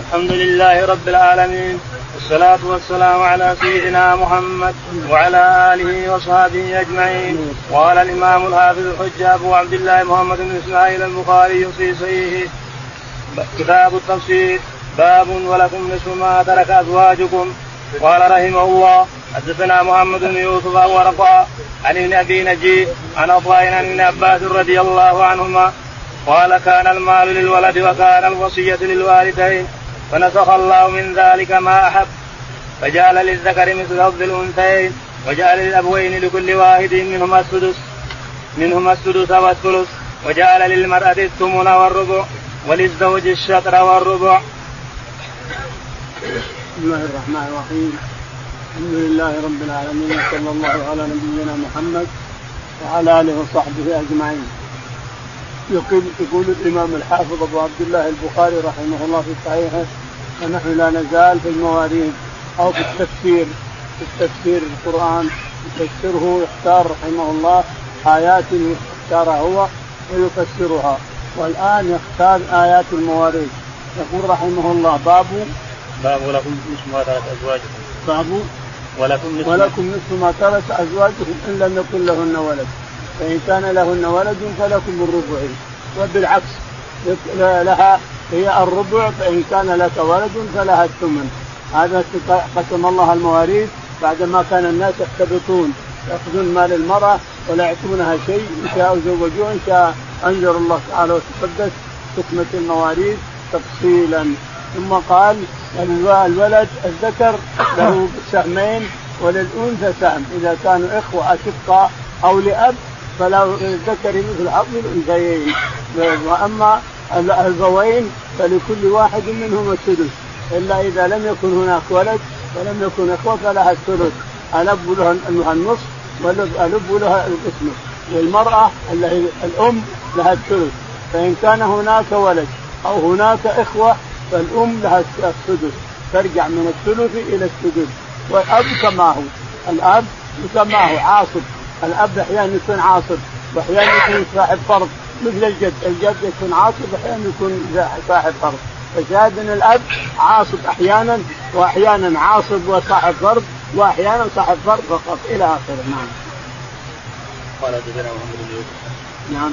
الحمد لله رب العالمين والصلاة والسلام على سيدنا محمد وعلى آله وصحبه أجمعين. قال الإمام الحافظ الحجة أبو عبد الله محمد بن إسماعيل البخاري في صحيحه. كتاب التفسير باب ولكم نصف ما ترك أزواجكم. قال رحمه الله حدثنا محمد بن يوسف ورقاء عن ابن أبي نجيب عن عطاء عن ابن عباس رضي الله عنهما قال كان المال للولد وكان الوصية للوالدين. فنسخ الله من ذلك ما أحب فجعل للذكر مثل حظ الأنثيين وجعل للأبوين لكل واحد منهما السدس منهما السدس والثلث وجعل للمرأة الثمن والربع وللزوج الشطر والربع. بسم الله الرحمن الرحيم الحمد لله رب العالمين وصلى الله على نبينا محمد وعلى آله وصحبه أجمعين. يقول يقول الإمام الحافظ أبو عبد الله البخاري رحمه الله في صحيحه ونحن لا نزال في المواريث أو في التفسير في التفسير القرآن. يفسره يختار رحمه الله آيات يختارها هو ويفسرها. والآن يختار آيات المواريث يقول رحمه الله باب باب ولكم نصف ما ترك أزواجكم. باب ولكم نصف ولكم نصف ما ترك أزواجكم إن لم يكن لهن ولد. فإن كان لهن ولد فلكم الربع. وبالعكس لها هي الربع فإن كان لك ولد فلها الثمن. هذا قسم الله المواريث. بعدما كان الناس يختبطون يأخذون مال المرأة ولا يعطونها شيء إن شاء زوجوها إن شاء أنزل الله تعالى وتقدس حكمة المواريث تفصيلا. ثم قال الولد الذكر له سهمين وللأنثى سهم. إذا كانوا إخوة أشقاء أو لأب فلا الذكر مثل حظ الأنثيين. وأما الأبوين فلكل واحد منهما السدس. إلا إذا لم يكن هناك ولد ولم يكن إخوة فلها الثلث الاب لها النصف والاب لها القسم والمرأة الأم لها الثلث فإن كان هناك ولد أو هناك إخوة فالأم لها السدس. ترجع من الثلث إلى السدس. والأب كما هو. الأب كما هو. عاصب الأب أحيانا يكون عاصب وأحيانا يكون صاحب فرض مثل الجد، الجد يكون عاصب وأحيانا يكون صاحب فرض، فشاهد ان الأب عاصب أحيانا وأحيانا عاصب وصاحب فرض وأحيانا صاحب فرض فقط إلى آخره، نعم. قال حدثنا محمد بن يوسف. نعم.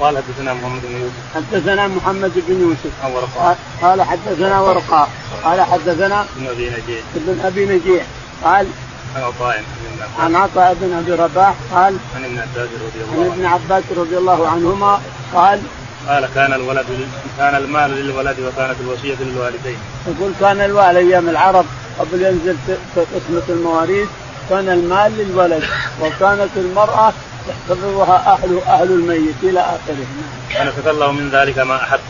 قال حدثنا محمد بن يوسف. حدثنا محمد بن يوسف. عن ورقاء. قال حدثنا ورقاء. قال حدثنا ابن أبي نجيح. ابن أبي نجيح. قال عن عطاء عن عطاء بن أبي رباح قال عن ابن عباس رضي الله عن ابن عباس رضي الله عنهما قال قال كان الولد كان المال للولد وكانت الوصية للوالدين. يقول كان الوالد أيام العرب قبل ينزل قسمة المواريث كان المال للولد وكانت المرأة يحتضرها أهل أهل الميت إلى آخره. فنسخ الله من ذلك ما احب.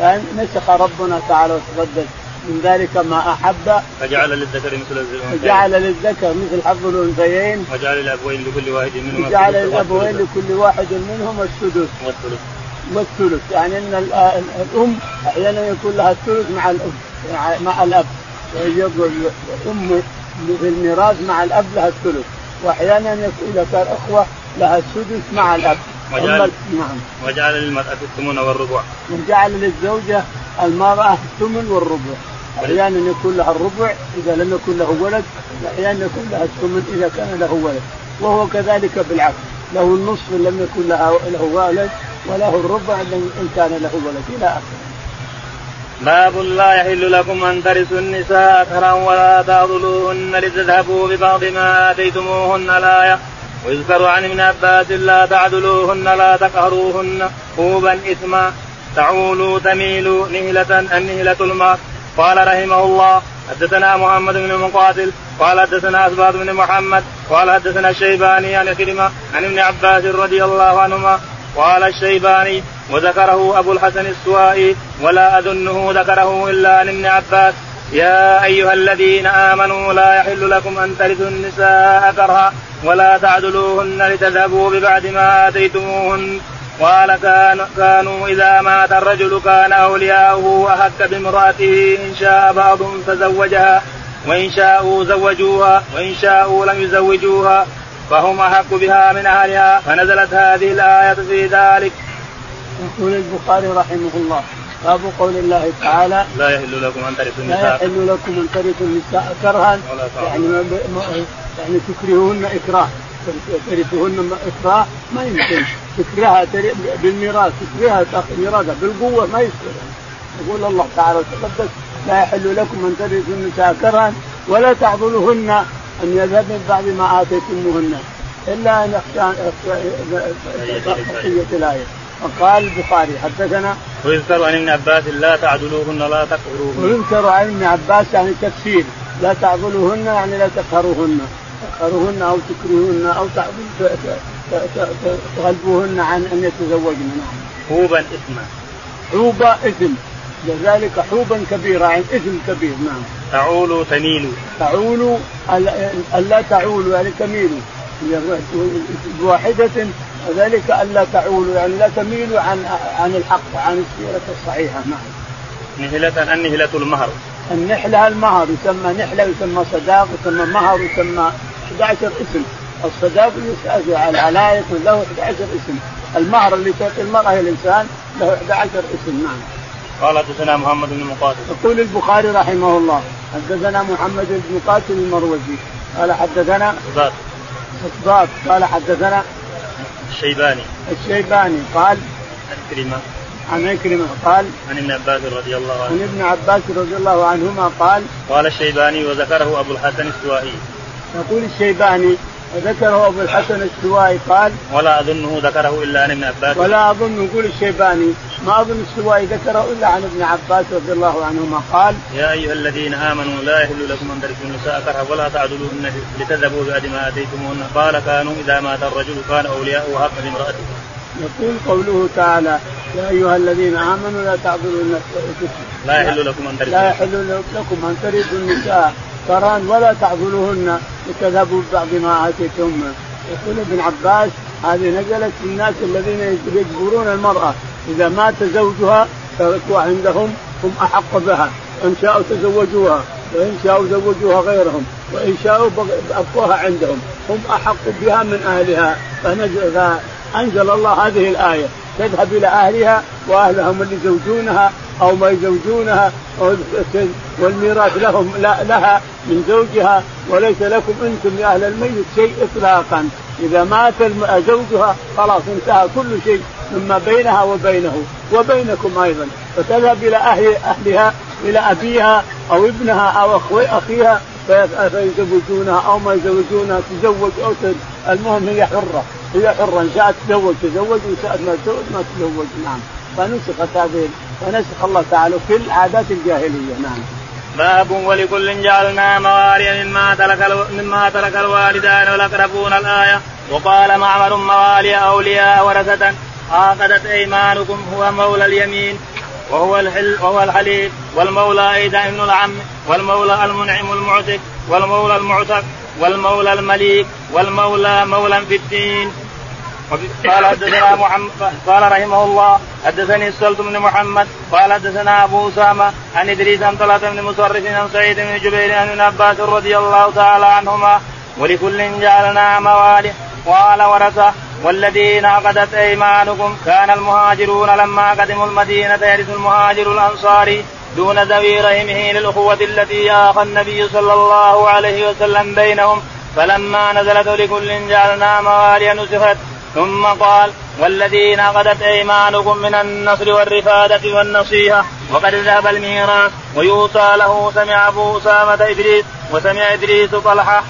يعني نسخ ربنا تعالى وتقدس من ذلك ما أحب. فجعل للذكر مثل الأنثيين. فجعل للذكر مثل حظ الأنثيين. وجعل للابوين لكل واحد منهم جعل للابوين لكل واحد منهم السدس. والثلث والثلث يعني إن الأم أحيانا يكون لها الثلث مع الأب مع الأب. يقول الأم في الميراث مع الأب لها الثلث. وأحيانا يكون إذا كان أخوة لها السدس مع الأب. وجعل نعم. وجعل للمرأة الثمن والربع. وجعل للزوجة المرأة الثمن والربع. أحيانا يكون لها الربع إذا لم يكن له ولد واحيانا يكون لها الثمن إذا كان له ولد. وهو كذلك بالعكس له النصف إن لم يكن لها له ولد وله الربع إن كان له ولد. إلى آخره. باب لا يحل لكم أن ترثوا النساء كرها ولا تعضلوهن لتذهبوا ببعض ما آتيتموهن الآية. ويذكر عن ابن عباس لا تعدلوهن لا تقهروهن. خوبا إثما. تعولوا تميلوا نهلة النهلة الماء قال رحمه الله حدثنا محمد بن مقاتل قال حدثنا أسباط بن محمد قال حدثنا الشيباني عن كلمة عن ابن عباس رضي الله عنهما قال الشيباني وذكره أبو الحسن السوائي ولا أظنه ذكره إلا عن ابن عباس يا أيها الذين آمنوا لا يحل لكم أن ترثوا النساء كرها ولا تعدلوهن لتذهبوا ببعد ما آتيتموهن. قال كان كانوا إذا مات الرجل كان أولياؤه احق بامرأته إن شاء بعضهم تزوجها وإن شاءوا زوجوها وإن شاءوا لم يزوجوها فهم احق بها من أهلها فنزلت هذه الآية في ذلك. يقول البخاري رحمه الله باب قول الله تعالى لا يحل لكم أن ترثوا النساء. لا يحل لكم أن ترثوا النساء كرها يعني يعني تكرههن إكراه. ترثهن إكراه ما يمكن. تكرهها بالميراث تكرهها تأخذ ميراثها بالقوة ما يصير. يقول الله تعالى تقدس لا يحل لكم أن ترثوا النساء كرها ولا تعضلوهن أن يذهبن بعد ما آتيتموهن إلا أن بقيه الايه وقال البخاري حدثنا ويذكر عن ابن عباس لا تعدلوهن لا تقهروهن ويذكر عن ابن عباس يعني تكفير لا تعضلوهن يعني لا تقهروهن تقهروهن أو تكرهوهن أو تغلبوهن عن أن يتزوجن نعم. حوبا اثما. حوبا إثم لذلك حوبا كبيرا يعني إثم كبير نعم. تعول تميل. تعول الا تعول يعني تميل بواحدة ذلك ألا تعولوا يعني لا تميلوا عن عن الحق وعن السيرة الصحيحة نعم. نهلة النهلة المهر. النحلة المهر يسمى نحلة يسمى صداق يسمى مهر يسمى 11 اسم. الصداق على العلايق له 11 اسم. المهر اللي تعطي المرأة الإنسان له 11 اسم. نعم. قال حدثنا محمد بن مقاتل. يقول البخاري رحمه الله حدثنا محمد بن مقاتل المروزي. قال حدثنا اصبات قال حدثنا الشيباني. الشيباني. قال عن كلمة عن عكرمة قال عن ابن عباس رضي الله عنه. عن ابن عباس رضي الله عنهما قال قال الشيباني وذكره أبو الحسن السوائي. يقول الشيباني وذكره أبو الحسن السوائي قال ولا أظنه ذكره إلا عن ابن عباس. ولا أظن يقول الشيباني ما أظن السوائي ذكره إلا عن ابن عباس رضي الله عنهما. قال يا أيها الذين آمنوا لا يحل لكم أن ترثوا النساء كرها ولا تعدلوهن لتذهبوا بأد ما آتيتموهن. قال كانوا إذا مات الرجل كان اولياءه حقا لامرأته. يقول قوله تعالى يا أيها الذين آمنوا لا تعبدوا لا يحل لكم أن ترثوا لا يحل لكم أن ترثوا النساء. كرها ولا تعذلوهن لتذهبوا ببعض ما اتيتم يقول ابن عباس هذه نزلت في الناس الذين يجبرون المرأة إذا مات زوجها تركوا عندهم هم أحق بها إن شاءوا تزوجوها وإن شاءوا زوجوها غيرهم وإن شاءوا ابقوها عندهم هم أحق بها من أهلها. فأنزل الله هذه الآية تذهب إلى أهلها وأهلهم اللي يزوجونها أو ما يزوجونها والميراث لهم لها من زوجها وليس لكم أنتم يا أهل الميت شيء اطلاقا. إذا مات زوجها خلاص انتهى كل شيء مما بينها وبينه وبينكم أيضا. فتذهب إلى أهل أهلها إلى أبيها أو ابنها أو أخيها فيزوجونها أو ما يزوجونها تزوج أو المهم هي حرة هي حرة إن شاءت تزوج تزوج وإن شاءت ما تزوج ما تزوج نعم. فنسخت هذه ونسخ الله تعالى كل عادات الجاهلية نعم. باب ولكل جعلنا موالي مما ترك مما ترك الوالدان والأقربون الآية. وقال معمر موالي أولياء ورثة. عاقدت أيمانكم هو مولى اليمين وهو الحل وهو الحليف والمولى أيضا ابن العم والمولى المنعم المعتق والمولى المعتق والمولى المليك والمولى مولى في الدين. قال حدثنا محمد قال رحمه الله حدثني السلط بن محمد قال حدثنا أبو أسامة عن إدريس عن طلحة بن مصرف عن سعيد بن جبير عن ابن عباس رضي الله تعالى عنهما ولكل جعلنا موالي قال ورثه والذين عقدت أيمانكم كان المهاجرون لما قدموا المدينة يرث المهاجر الانصاري دون ذوي رحمه للأخوة التي آخى النبي صلى الله عليه وسلم بينهم فلما نزلت لكل جعلنا موالي نسخت. ثم قال والذين عقدت أيمانكم من النصر والرفادة والنصيحة وقد ذهب الميراث ويوصى له سمع أبو أسامة إدريس وسمع إدريس طلحة.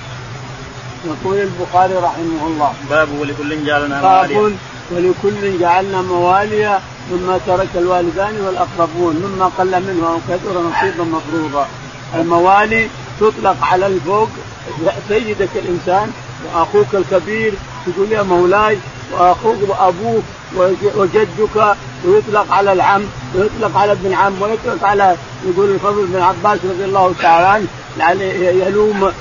يقول البخاري رحمه الله. باب ولكل جعلنا مواليا. ولكل جعلنا مواليا مما ترك الوالدان والأقربون مما قل منه أو كثر نصيبا مفروضا. الموالي تطلق على الفوق سيدك الإنسان وأخوك الكبير تقول يا مولاي وأخوك وأبوك وجدك ويطلق على العم ويطلق على ابن العم ويطلق على يقول الفضل بن عباس رضي الله تعالى عنه يعني يلوم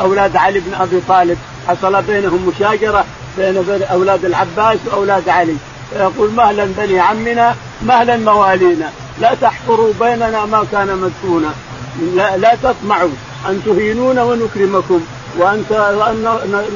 أولاد علي بن أبي طالب. حصل بينهم مشاجرة بين أولاد العباس وأولاد علي. فيقول مهلا بني عمنا مهلا موالينا. لا تحفروا بيننا ما كان مدفونا لا, لا تطمعوا أن تهينونا ونكرمكم وأن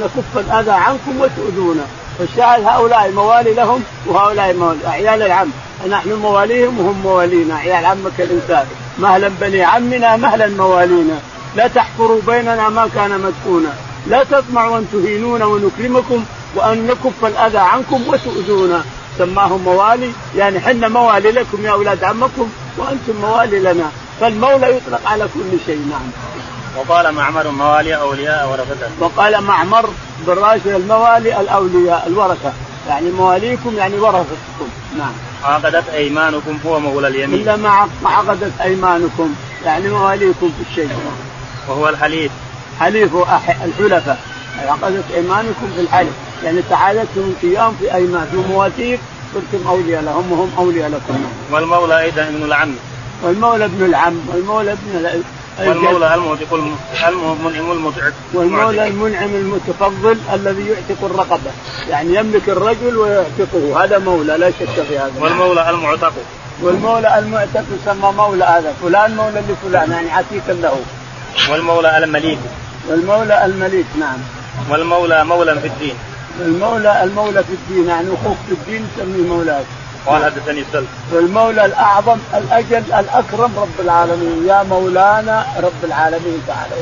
نكف الأذى عنكم وتؤذونا. فالشاهد هؤلاء موالي لهم وهؤلاء موالي عيال العم. نحن مواليهم وهم موالينا. عيال عمك الإنسان. مهلا بني عمنا مهلا موالينا. لا تحفروا بيننا ما كان مدفونا. لا تطمعوا أن تهينونا ونكرمكم وأن نكف الأذى عنكم وتؤذونا. سماهم موالي. يعني حنا موالي لكم يا أولاد عمكم وأنتم موالي لنا. فالمولى يطلق على كل شيء نعم. وقال معمر موالي أولياء ورثة. وقال معمر بالراشد الموالي الأولياء الورثة. يعني مواليكم يعني ورثتكم. نعم. عقدت أيمانكم هو مولى اليمين. إلا ما عقدت أيمانكم. يعني مواليكم في الشيء. وهو الحليف. حليف الحلفاء. عقدت أيمانكم في الحلف. يعني تعادتهم أيام في أيمان. في مواثيق صرتم أولياء لهم وهم أولياء لكم. والمولى أيضا ابن العم. والمولى ابن العم. والمولى ابن والمولى المعتق المنعم المتعب والمولى المنعم المتفضل الذي يعتق الرقبة. يعني يملك الرجل ويعتقه. هذا مولى لا شك في هذا. والمولى المعتق. والمولى المعتق يسمى مولى هذا. فلان مولى لفلان يعني عتيقا له. والمولى المليك. والمولى المليك نعم. والمولى مولى في الدين. المولى المولى في الدين يعني أخوك في الدين تسميه مولاك قال حدثني سلف والمولى الأعظم الأجل الأكرم رب العالمين. يا مولانا رب العالمين تعالى.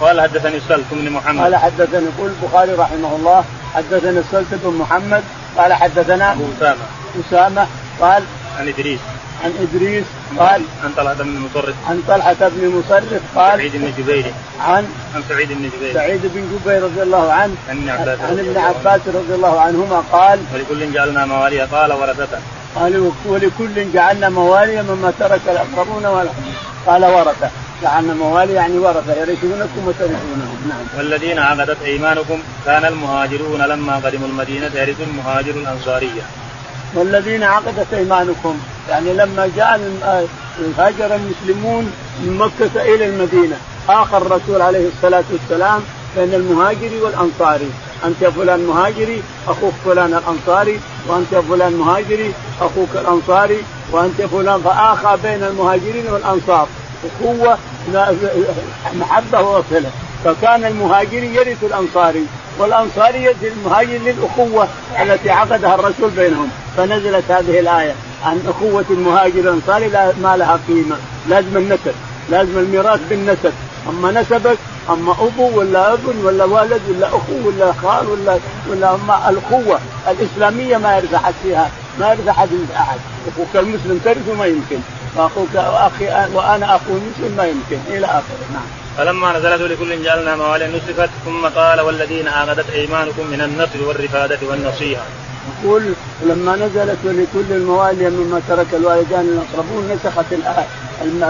قال حدثني سلف بن محمد. قال حدثني يقول البخاري رحمه الله حدثنا سلف بن محمد قال حدثنا أبو أسامة. أسامة قال عن إدريس. عن إدريس قال عن طلحة بن مصرف عن طلحة بن مصرف قال سعيد بن جبير. عن عن سعيد بن جبير. سعيد بن جبير رضي الله عنه عن ابن عباس عن ابن عباس رضي الله عنهما قال ولكل جعلنا موالي قال ورثته قال ولكل جعلنا موالي مما ترك الأقربون قال ورثة. جعلنا موالي يعني ورثة. يرثونكم وترثونهم. نعم. والذين عقدت أيمانكم كان المهاجرون لما قدموا المدينة يرث المهاجر الأنصارية. والذين عقدت ايمانكم. يعني لما جاء هاجر المسلمون من مكة إلى المدينة. آخر الرسول عليه الصلاة والسلام بين المهاجري والأنصاري. أنت يا فلان مهاجري أخوك فلان الأنصاري. وأنت يا فلان مهاجري أخوك الأنصاري. وأنت يا فلان فآخى بين المهاجرين والأنصار. اخوه محبة وصله فكان المهاجري يرث الأنصاري. والانصاري يرث المهاجر للأخوة التي عقدها الرسول بينهم. فنزلت هذه الآية عن أخوة المهاجر الأنصاري ما لها قيمة. لازم النسب. لازم الميراث بالنسب. أما نسبك أما أبو ولا ابن ولا ولد ولا أخو ولا خال ولا ولا أما الأخوة الإسلامية ما يرث احد فيها. ما يرث احد أحد. أخوك المسلم ترثه ما يمكن. واخوك واخي وأنا أخو المسلم ما يمكن. إلى آخره. نعم. فلما نزلت لكل جعلنا موالي نسفت ثم قال والذين عاقدت أيمانكم من النصر والرفادة والنصيحة. يقول لما نزلت ولكل الموالي مما ترك الوالدان الأقربون نسخت الآية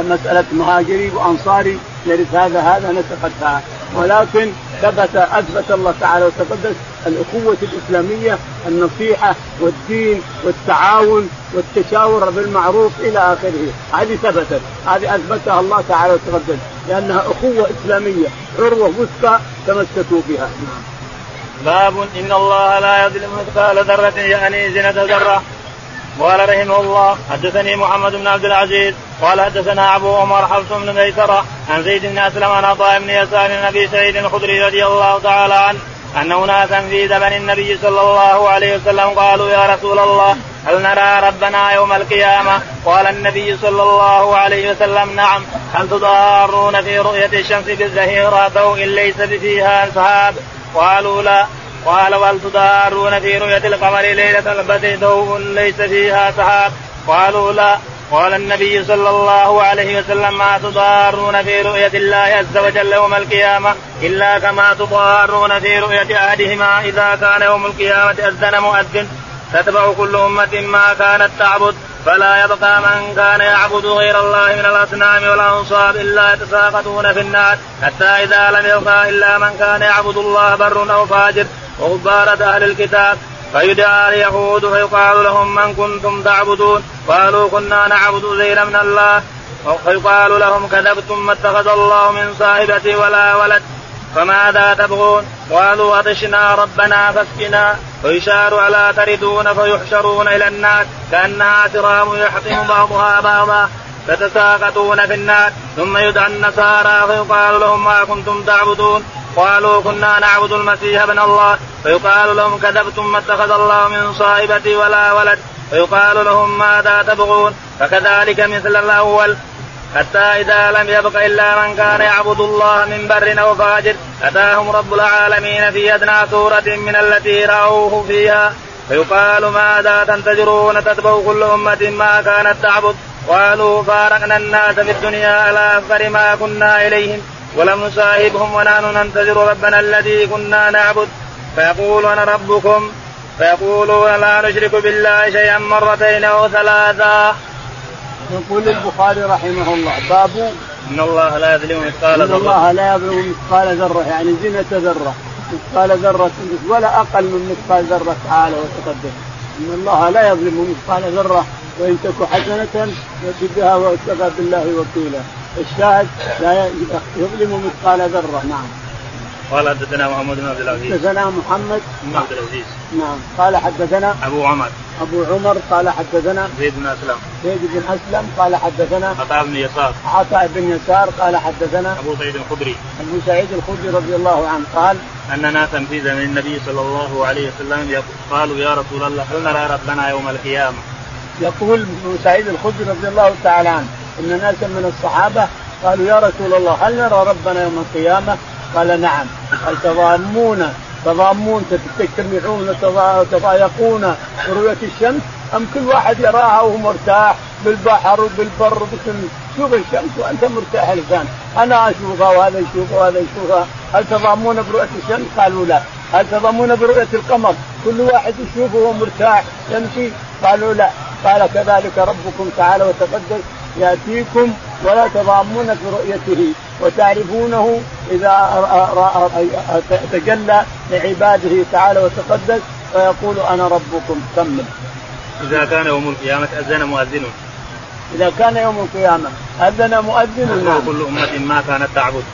مساله مهاجري وأنصاري يرث هذا هذا نسختها ولكن ثبت أثبت الله تعالى وتقدس الأخوة الإسلامية النصيحة والدين والتعاون والتشاور بالمعروف إلى آخره. هذه ثبتت. هذه أثبتها الله تعالى وتقدس. لأنها أخوة إسلامية عروة وثقى تمسكوا بها. باب إن الله لا يظلم مثقال ذرة يعني زنه ذره قال رحمه الله حدثني محمد بن عبد العزيز قال حدثنا أبو عمر حفص بن ميسرة عن زيد بن أسلم عن عطاء بن يسار النبي سعيد الخدري رضي الله تعالى عنه أن أناسا في زمن النبي صلى الله عليه وسلم قالوا يا رسول الله هل نرى ربنا يوم القيامة؟ قال النبي صلى الله عليه وسلم نعم هل تضارون في رؤية الشمس بالزهيره ضوء ليس فيها اسحاب؟ قالوا لا قال وهل تضارون في رؤية القمر ليلة البدر ضوء ليس فيها سحاب. قالوا لا. قال النبي صلى الله عليه وسلم ما تضارون في رؤية الله عز وجل يوم القيامة إلا كما تضارون في رؤية أحدهما إذا كان يوم القيامة أذن مؤذن. تتبع كل أمة ما كانت تعبد. فلا يبقى من كان يعبد غير الله من الأصنام والأنصاب إلا يتساقطون في النار. حتى إذا لم يبقى إلا من كان يعبد الله بر أو فاجر. وغبارة أهل الكتاب فيدعى اليهود فيقال لهم من كنتم تعبدون؟ قالوا كنا نعبد زير من الله. فيقال لهم كذبتم ما اتخذ الله من صاحبة ولا ولد فماذا تبغون؟ قالوا عطشنا ربنا فاسقنا. ويشار على تردون فيحشرون إلى النار كأنها ترام يحطم بعضها بعضا فتساقطون في النار ثم يدعى النصارى فيقال لهم ما كنتم تعبدون؟ قالوا كنا نعبد المسيح ابن الله. فيقال لهم كذبتم ما اتخذ الله من صاحبة ولا ولد. فيقال لهم ماذا تبغون؟ فكذلك مثل الأول. حتى إذا لم يبق إلا من كان يعبد الله من بر أو فاجر أتاهم رب العالمين في أدنى سورة من التي رأوه فيها. فيقال ماذا تنتظرون تتبع كل أمة ما كانت تعبد؟ قالوا فارقنا الناس في الدنيا على أكثر ما كنا إليهم. ولم نصاحبهم ونحن ننتظر ربنا الذي كنا نعبد. فيقول أنا ربكم. فيقولون لا نشرك بالله شيئا مرتين أو ثلاثا يقول البخاري رحمه الله باب إن الله لا يظلم مثقال ذرة. ان الله لا يظلم مثقال ذرة يعني زنة ذرة مثقال ذرة ولا أقل من مثقال ذرة تعالى وتقدم إن الله لا يظلم مثقال ذرة وإن تك حسنة يأتي بها وكفى بالله وكيلا الشاهد لا يظلم مثقال ذرة. نعم. قال حدثنا محمد بن عبد العزيز. حدثنا محمد. بن عبد العزيز. نعم. قال حدثنا أبو عمر. أبو عمر. قال حدثنا زيد بن أسلم. زيد بن أسلم. قال حدثنا عطاء بن يسار. عطاء بن يسار. قال حدثنا أبو سعيد الخدري. أبو سعيد الخدري رضي الله عنه قال أن ناسا في زمن النبي صلى الله عليه وسلم قالوا يا رسول الله هل نرى ربنا يوم القيامة؟ يقول أبو سعيد الخدري رضي الله تعالى عنه إن ناسا من الصحابة قالوا يا رسول الله هل نرى ربنا يوم القيامة؟ قال نعم. قال تضامون تضامون تجتمعون تضايقون برؤية الشمس؟ أم كل واحد يراها وهو مرتاح بالبحر وبالبر وبكل شوف الشمس وأنت مرتاح الآن. أنا أشوفها وهذا يشوفها وهذا يشوفها. هل تضامون برؤية الشمس؟ قالوا لا. هل تضامون برؤية القمر؟ كل واحد يشوفه وهو مرتاح يمشي؟ قالوا لا. قال كذلك ربكم تعالى وتقدس يأتيكم ولا تضامون في رؤيته وتعرفونه إذا تجلى لعباده تعالى وتقدس فيقول أنا ربكم كمل. إذا كان يوم القيامة أذن مؤذن. إذا كان يوم القيامة أذن مؤذن نعم. كل أمة ما كانت تعبد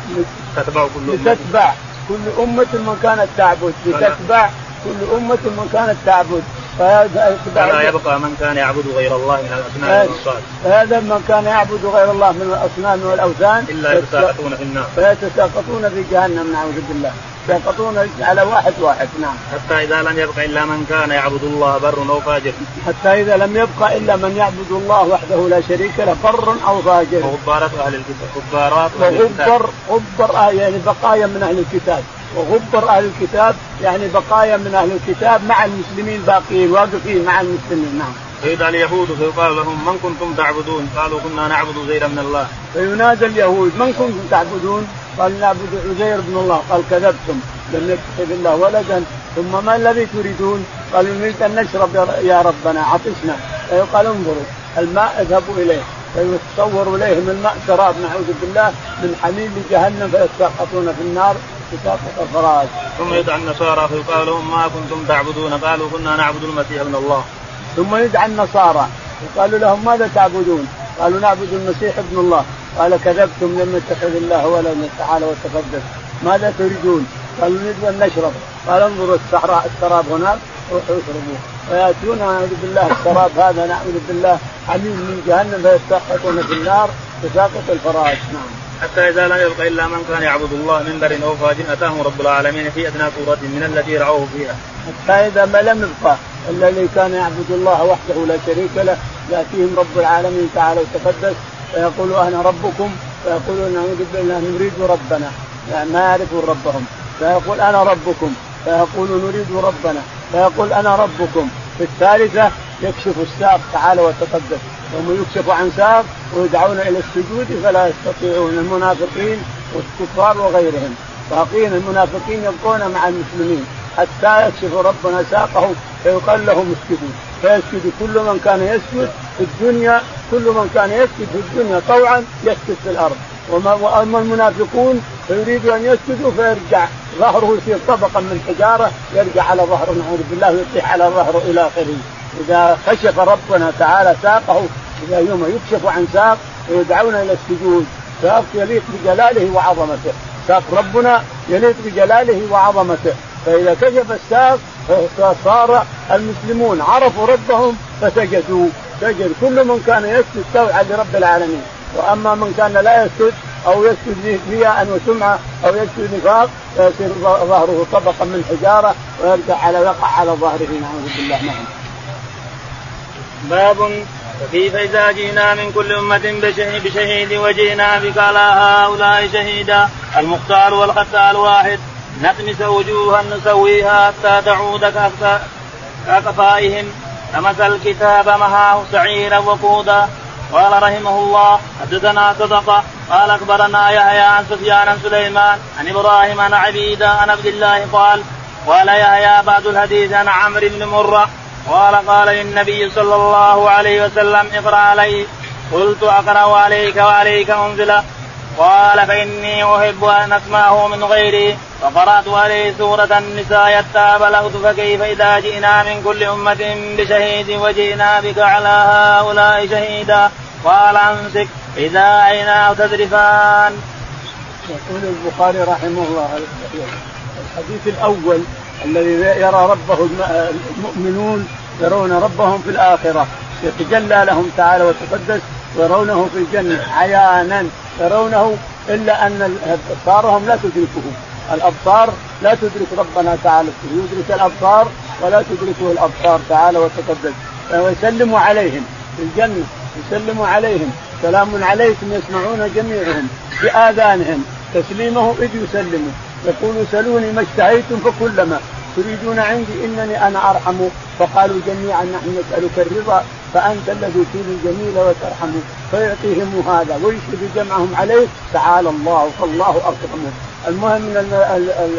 تتبع كل أمة لتتبع كل أمة من كانت تعبد لتتبع كل أمة من كانت تعبد يبقى من كان يعبد غير الله من الاصنام والصالح هذا من كان يعبد غير الله من الاصنام والأوثان إلا يتساقطون في النار. فيتساقطون في جهنم نعوذ بالله. يسقطون على واحد واحد نعم. حتى إذا لم يبق إلا من كان يعبد الله بر أو فاجر. حتى إذا لم يبق إلا من يعبد الله وحده لا شريك له بر أو فاجر. وغبارات أهل الكتاب. غبارات أهل الكتاب. غبر يعني بقايا من أهل الكتاب. وغبر أهل الكتاب يعني بقايا من أهل الكتاب مع المسلمين باقيين واقفين مع المسلمين نعم. فإذا اليهود فيقال لهم من كنتم تعبدون؟ قالوا كنا نعبد غير من الله. فينادى اليهود من كنتم تعبدون؟ قال نعبد عزير بن الله قال كذبتم لم يتخذ الله ولدا ثم ما الذي تريدون؟ قالوا نريد أن نشرب يا ربنا عطشنا فيقال انظروا الماء اذهبوا إليه فيتصور اليهم الماء سراب نعوذ بالله من حميم لجهنم فيتساقطون في النار تساقط الفراش. ثم يدعى النصارى فيقال لهم ما كنتم تعبدون قالوا كنا نعبد المسيح ابن الله. ثم يدعى النصارى يقال لهم ماذا تعبدون؟ قالوا نعبد المسيح ابن الله قال كذبتم لم يتخذ الله ولدا تعالى وتقدس ماذا تريدون؟ قالوا نريد أن نشرب قال انظروا الصحراء السراب هناك روحوا اشربوه فياتون نعوذ بالله السراب هذا نعوذ بالله حميم من جهنم فيتساقطون في النار تساقط الفراش نعم. حتى إذا لم يبق إلا من كان يعبد الله من بر أو فاج أتاهم رب العالمين في أدنى صورة من التي رعوه فيها. حتى إذا ما لم يبقى إلا الذي كان يعبد الله وحده لا شريك له يأتيهم رب العالمين تعالى وتقدس فيقول أنا ربكم فيقولون نريد ربنا. يعني ما يعرفون ربهم. فيقول أنا ربكم. فيقول نريد ربنا. فيقول أنا ربكم. في الثالثة يكشف الساق تعالى وتقدس. يوم يكشف عن ساق ويدعون إلى السجود فلا يستطيعون المنافقين والكفار وغيرهم. باقين المنافقين يبقون مع المسلمين حتى يكشف ربنا ساقه فيقال لهم اسجدوا. فيسجد كل من كان يسجد في الدنيا كل من كان يسجد في الدنيا طوعا يسجد في الأرض. وأما المنافقون فيريد أن يسجدوا فيرجع ظهره يصير طبقا من حجارة يرجع على ظهره نعوذ بالله ويطيح على ظهره إلى آخره. إذا كشف ربنا تعالى ساقه إذا يوم يكشف عن ساق ويدعون إلى السجود. ساق يليق بجلاله وعظمته. ساق ربنا يليق بجلاله وعظمته. فإذا كشف الساق فصار المسلمون عرفوا ربهم فسجدوا. سجد كل من كان يسجد توعى لرب العالمين. وأما من كان لا يسجد أو يسجد رياء وسمعه أو يسجد نفاق فيصير ظهره طبقا من حجارة ويرجع على يقع على ظهره. نعوذ بالله. نعم. باب فكيف اذا جئنا من كل أمة بشهيد وجئنا بك على هؤلاء شهيدا. المختار والختال واحد. نطمس وجوها نسويها حتى تعود ككفائهم لمس الكتاب مهاه سعيرا وقودا. قال رحمه الله حدثنا صدقة. قال أخبرنا يحيى عن سفيان عن سليمان عن إبراهيم عن عبيده عن عبد الله قال قال يحيى بعد الحديث عن عمرو بن مرة قال قال للنبي صلى الله عليه وسلم اقرأ علي. قلت أقرأ عليك وعليك انزل قال فإني أحب أن أسمعه من غيري. فقرأت عليه سورة النساء حتى بلغت فكيف إذا جئنا من كل أمة بشهيد وجئنا بك على هؤلاء شهيدا. قال أمسك إذا عيناه تذرفان. يقول البخاري رحمه الله الحديث الأول الذي يرى ربه المؤمنون يرون ربهم في الآخرة يتجلى لهم تعالى وتقدس يرونه في الجنة عيانا يرونه إلا أن أبصارهم لا تدركه الأبصار لا تدرك ربنا تعالى يدرك الأبصار ولا تدركه الأبصار تعالى وتقدس. ويسلم عليهم في الجنة يسلم عليهم. سلام عليكم يسمعون جميعهم بآذانهم. تسليمه إذ يسلموا يقول سلوني ما اشتهيتم فكلما تريدون عندي إنني أنا أرحم. فقالوا جميعا نحن نسألك الرضا فأنت الذي تريد الجميل وترحم. فيعطيهم هذا ويشهد جمعهم عليه تعالى الله فالله اكرمه المهم إن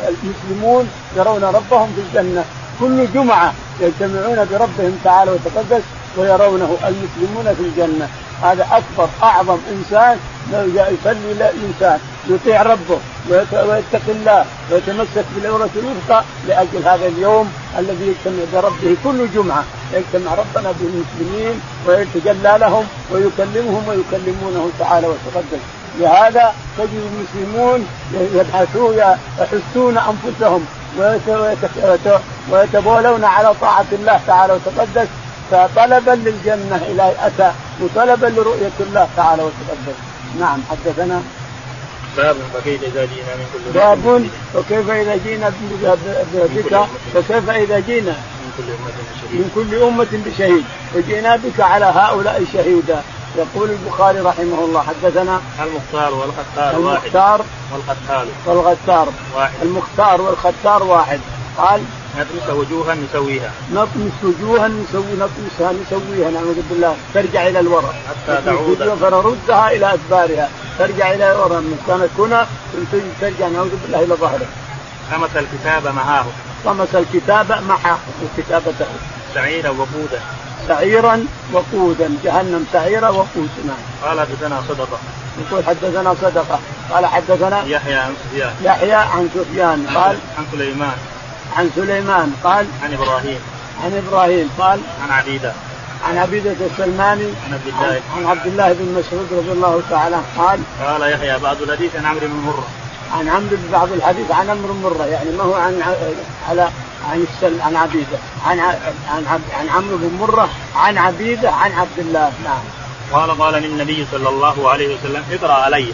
المسلمون يرون ربهم في الجنة. كل جمعة يجتمعون بربهم تعالى وتقدس ويرونه المسلمون في الجنة. هذا أكبر أعظم إنسان يصلي الانسان يطيع ربه ويتقي الله ويتمسك بالعورة الوثقى لأجل هذا اليوم الذي يجتمع بربه كل جمعة. يجتمع ربنا بالمسلمين ويتجلى لهم ويكلمهم ويكلمونه تعالى وتقدس لهذا تجد المسلمون يبحثون يحثون أنفسهم ويتبولون على طاعة الله تعالى وتقدس. فطلبا للجنة إلى أتى وطلبا لرؤية الله تعالى وتقدس. نعم حدثنا باب فكيف إذا جينا من كل باب وكيف إذا جينا بك فكيف إذا جينا من كل أمة بشهيد. وجئنا بك على هؤلاء شهيدا يقول البخاري رحمه الله. حدثنا المختار والختار المختار والختار والختار واحد. المختار والختار واحد. قال نطمس وجوها نسويها. نطمس وجوها نسوي نطمسها نسويها نعوذ بالله. ترجع إلى الوراء حتى تعود. فنردها إلى أدبارها. ترجع إلى الوراء من كانت هنا ترجع نعوذ بالله إلى ظهره. طمس الكتاب معاه طمس الكتاب معه. كتابته سعيرا وقودا. سعيرا وقودا. جهنم سعيرا وقودا نعم. قال حدثنا صدقة. يقول حدثنا صدقة. قال حدثنا يحيى عن سفيان. يحيى عن سفيان. قال عن سليمان. عن سليمان قال عن إبراهيم. عن إبراهيم قال عن عبيدة. عن عبيدة السلماني عن عبد الله. عن عبد الله بن مسعود رضي الله تعالى قال قال يحيى بعض الحديث عن عمرو بن مرة. عن عمرو بعض الحديث عن عمرو بن مرة يعني ما هو عن على عن السل عن عبيدة. عن عن عن عمرو بن مرة عن عبيدة عن عبد الله. نعم. قال قال للنبي صلى الله عليه وسلم اقرأ علي.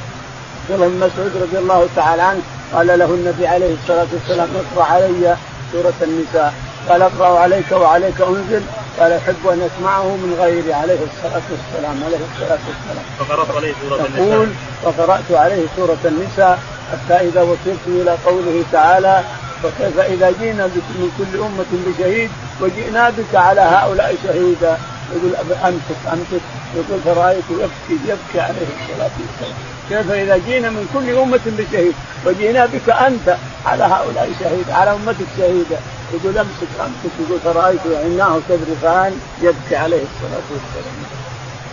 عبد الله بن مسعود رضي الله تعالى عنه قال له النبي عليه الصلاة والسلام اقرأ علي. سورة النساء. قال اقرأ عليك وعليك أنزل. قال أحب أن أسمعه من غيري. عليه الصلاة والسلام. عليه الصلاة والسلام. فقرأت عليه سورة النساء. يقول فقرات عليه سورة النساء حتى إذا وصلت إلى قوله تعالى فكيف إذا جئنا من كل أمة بشهيد وجئنا بك على هؤلاء شهيدا. يقول امسك أمسك. يقول فرأيت يبكي يبكي عليه الصلاة والسلام. كيف إذا جئنا من كل أمة بشهيد وجئنا بك أنت على هؤلاء شهيد على أمتك شهيدا يقول أمسك أمسك يقول فرأيت عيناه تذرفان يبكي عليه الصلاة والسلام.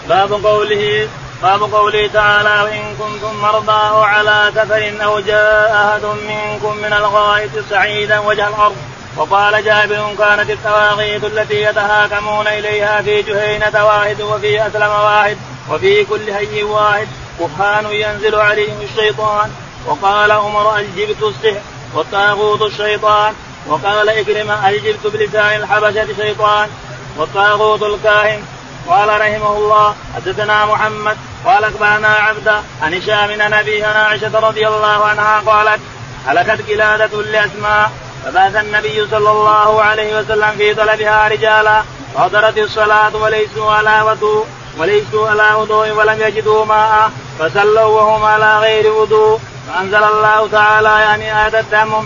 باب قوله باب قوله تعالى وإن كنتم مرضى أو على سفر أو جاء أحد منكم من الغائط سعيدا وجه الأرض. وقال جابر كانت التواغيت التي يتهاكمون إليها في جهينة واحد وفي أسلم واحد وفي كل هي واحد. كهان ينزل عليهم الشيطان. وقال عمر الجبت السحر والطاغوت الشيطان؟ وقال إكرمة الجبت بلسان الحبشة شيطان؟ والطاغوت الكاهن. قال رحمه الله حدثنا محمد قال أخبرنا عبده عن هشام عن ابيها عائشة رضي الله عنها قالت هلكت قلادة لأسماء فبعث النبي صلى الله عليه وسلم في طلبها رجالا. حضرت الصلاة وليسوا على وضوء وليسوا على وضوء ولم يجدوا ماء. فصلوا وهم على غير وضوء. فأنزل الله تعالى يعني هذا التيمم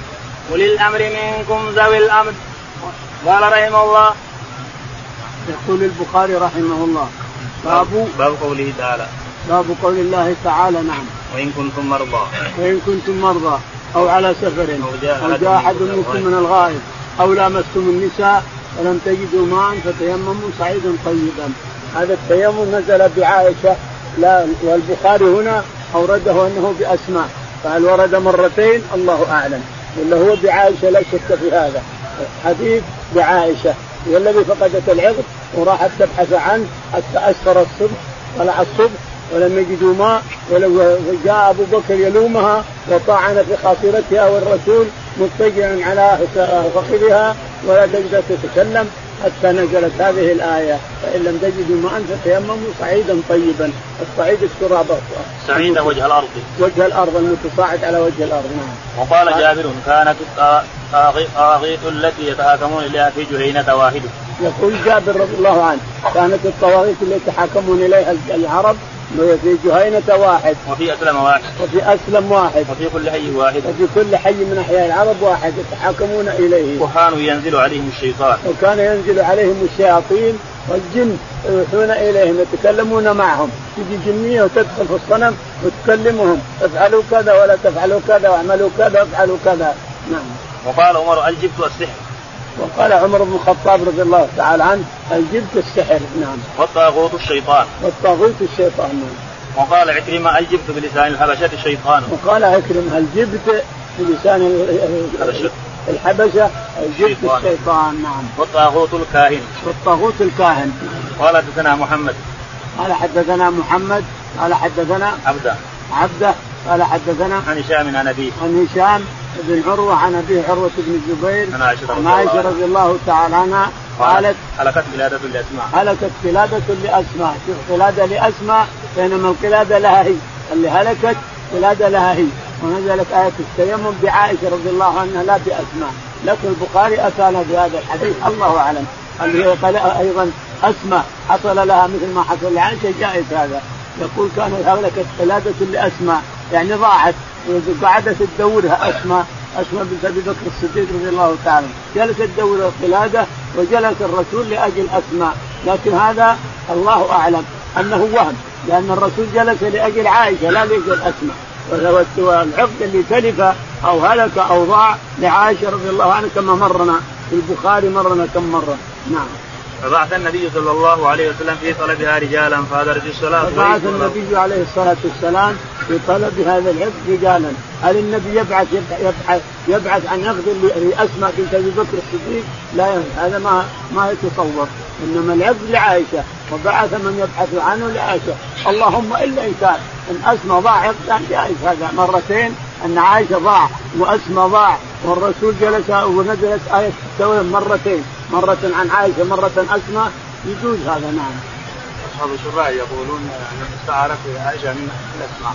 أولي الأمر منكم ذوي الأمر. قال رحمه الله. يقول البخاري رحمه الله. باب باب قوله تعالى. باب قول الله تعالى نعم. وإن كنتم مرضى. وإن كنتم مرضى أو على سفر. أو جاء أحد منكم من الغائب. أو لامستم النساء ولم تجدوا ماء فتيمموا صعيدا طيبا. هذا التيمم نزل بعائشة لا والبخاري هنا أورده أنه بأسماء فهل ورد مرتين؟ الله أعلم. ولا هو بعائشة لا شك في هذا. حديث بعائشة. هي الذي فقدت العقد وراحت تبحث عنه حتى أسفر الصبح طلع الصبح ولم يجدوا ماء ولو جاء أبو بكر يلومها وطعن في خاطرتها والرسول متجئا على فخذها ولا تقدر تتكلم. حتى نزلت هذه الآية فإن لم تجدوا ماء فتيمموا صعيدا طيبا. الصعيد التراب صعيد وجه الأرض. وجه الأرض المتصاعد على وجه الأرض نعم. وقال جابر كانت الطواغيت التي يتهاكمون إليها في جهينة واحدة. يقول جابر رضي الله عنه كانت الطواغيت التي يتحاكمون إليها العرب في جهينة واحد. وفي أسلم واحد. وفي أسلم واحد. وفي كل حي واحد. وفي كل حي من أحياء العرب واحد يتحاكمون إليه. وكانوا ينزل عليهم الشيطان. وكان ينزل عليهم الشياطين والجن يوحون إليهم يتكلمون معهم. تجي جنية وتدخل في الصنم وتكلمهم. افعلوا كذا ولا تفعلوا كذا واعملوا كذا وافعلوا كذا. نعم. وقال عمر أجبت السحر وقال عمر بن الخطاب رضي الله تعالى عنه الجبت السحر. نعم. والطاغوت الشيطان. والطاغوت الشيطان نعم. وقال عكرمة الجبت بلسان الحبشة الشيطان وقال عكرمة الجبت بلسان الحبشة. الجبت الشيطان نعم. والطاغوت الكاهن. والطاغوت الكاهن. قال حدثنا محمد. قال حدثنا محمد قال حدثنا عبده. عبده قال حدثنا عن هشام عن أبيه. عن هشام بن عروة عن ابيه عروة بن الزبير عن عائشة عن عائشة رضي الله تعالى عنها قالت هلكت قلاده لأسماء. هلكت قلاده لأسماء. شوف قلاده لأسماء بينما القلادة لها هي. اللي هلكت قلادة لها هي. ونزلت آية التيمم بعائشة رضي الله عنها لا بأسماء. لكن البخاري أتانا بهذا الحديث الله أعلم. اللي هي أيضا أسماء. حصل لها مثل ما حصل لعائشة جائز هذا. يقول كانت هلكت قلادة لأسماء. يعني ضاعت. وقعدت تدورها أسماء أسماء بنت أبي بكر الصديق رضي الله تعالى. جلست تدور القلادة وجلس الرسول لأجل أسماء. لكن هذا الله أعلم أنه وهم لأن الرسول جلس لأجل عائشة لا لأجل أسماء. والعقد اللي تلف أو هلك أو ضاع لعائشة رضي الله عنها كما مرنا في البخاري مرنا كم مرة. نعم. فبعث النبي صلى الله عليه وسلم في طلبها رجالا فهدرت الصلاة فبعث النبي عليه الصلاة والسلام في طلب هذا العقد رجالا. هل النبي يبعث يبحث يبعث عن عقد لأسماء بنت أبي بكر الصديق؟ لا هذا ما ما يتصور. إنما العقد لعائشة وبعث من يبحث عنه لعائشة. اللهم إلا إن كان إن أسمى ضاع عقد جائز هذا مرتين أن عائشة ضاع وأسمى ضاع والرسول جلس ونزلت آية التوبة مرتين. مرة عن عائشة مرة أسمى. يجوز هذا نعم. أصحاب الشراع يقولون أن استعارت عائشة من الأسماء.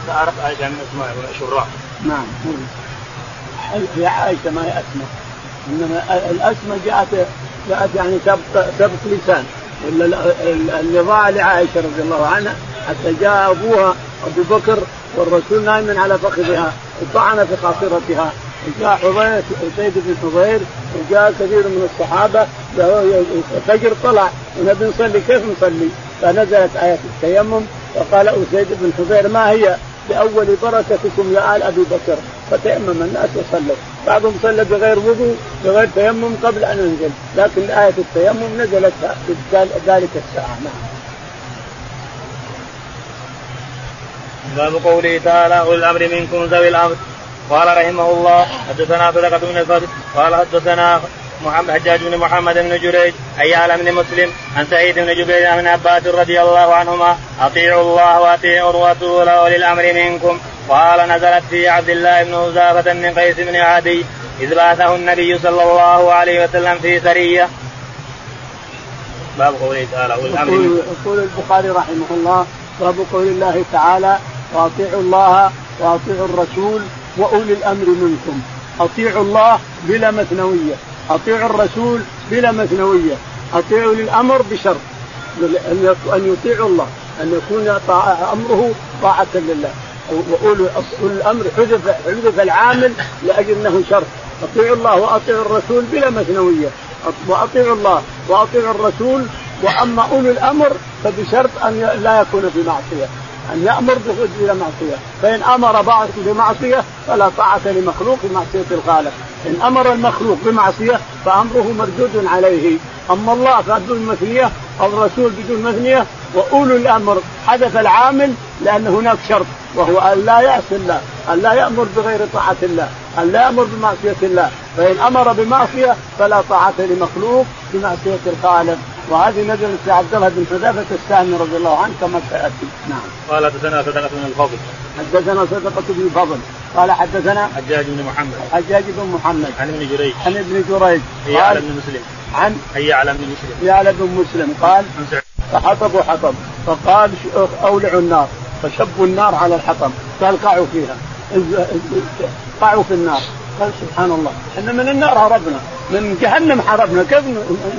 استعارت عائشة من أسماء شراع. نعم. هي عائشة ما هي أسماء. إنما الأسماء جاءت جاءت يعني سبق سبق لسان ولا النضاع لعائشة رضي الله عنها حتى جاء أبوها أبو بكر والرسول نايم على فخذها وطعن في خاصرتها وجاء حضير سيد بن حضير وجاء كثير من الصحابة الفجر طلع ونبي نصلي كيف نصلي؟ فنزلت آية التيمم وقال أسيد بن حضير ما هي بأول بركتكم يا آل أبي بكر؟ فتيمم الناس وصلوا. بعضهم صلى بغير وضوء بغير تيمم قبل أن ينزل. لكن آية التيمم نزلت ذلك الساعة. نعم. باب قوله تعالى اولي الأمر منكم ذوي الأمر. قال رحمه الله حدثنا صدقة بن قال حدثنا محمد حجاج بن محمد بن جريج عيال بن مسلم عن سعيد بن جبير بن عباس رضي الله عنهما أطيعوا الله وأطيعوا الرسول وأولي الأمر منكم. قال نزلت في عبد الله بن حذافة بن قيس بن عدي إذ بعثه النبي صلى الله عليه وسلم في سرية. باب قوله تعالى أولي الأمر يقول البخاري رحمه الله باب قول الله تعالى وأطيعوا الله وأطيعوا الرسول وأولي الأمر منكم. أطيعوا الله بلا مثنويه أطيعوا الرسول بلا مثنوية أطيعوا للأمر بشرط أن يطيعوا الله أن يكون أمره طاعة لله. واولو الأمر حذف حذف العامل لأجل إنه شرط أطيعوا الله وأطيعوا الرسول بلا مثنوية. وأطيعوا الله وأطيعوا الرسول وأما أولو الأمر فبشرط أن لا يكون في معصية. أن يأمر بلا معصية. فإن أمر بعض بمعصية فلا طاعة لمخلوق في معصيه الخالق. إن أمر المخلوق بمعصية فأمره مردود عليه. أما الله فبدون مثنيه أو الرسول بدون مثنيه وأولو الأمر حدث العامل لأن هناك شرط وهو أن لا يعصي الله أن لا يأمر بغير طاعة الله أن لا يأمر بمعصية الله. فإن أمر بمعصية فلا طاعة لمخلوق بمعصية الخالق. وهذه نزلت في عبد الله بن حذافه السامي رضي الله عنه كما سياتي نعم. قال حدثنا صدقه بن الفضل. حدثنا صدقه بن الفضل قال حدثنا حجاج بن محمد. حجاج بن محمد. عن ابن جريج. عن ابن جريج. قال بن مسلم. عن يعلى بن مسلم. يعلى بن مسلم قال فحطبوا حطب فقال اولعوا النار فشبوا النار على الحطب قال قعوا فيها قعوا في النار قال سبحان الله إحنا من النار هربنا من جهنم هربنا كيف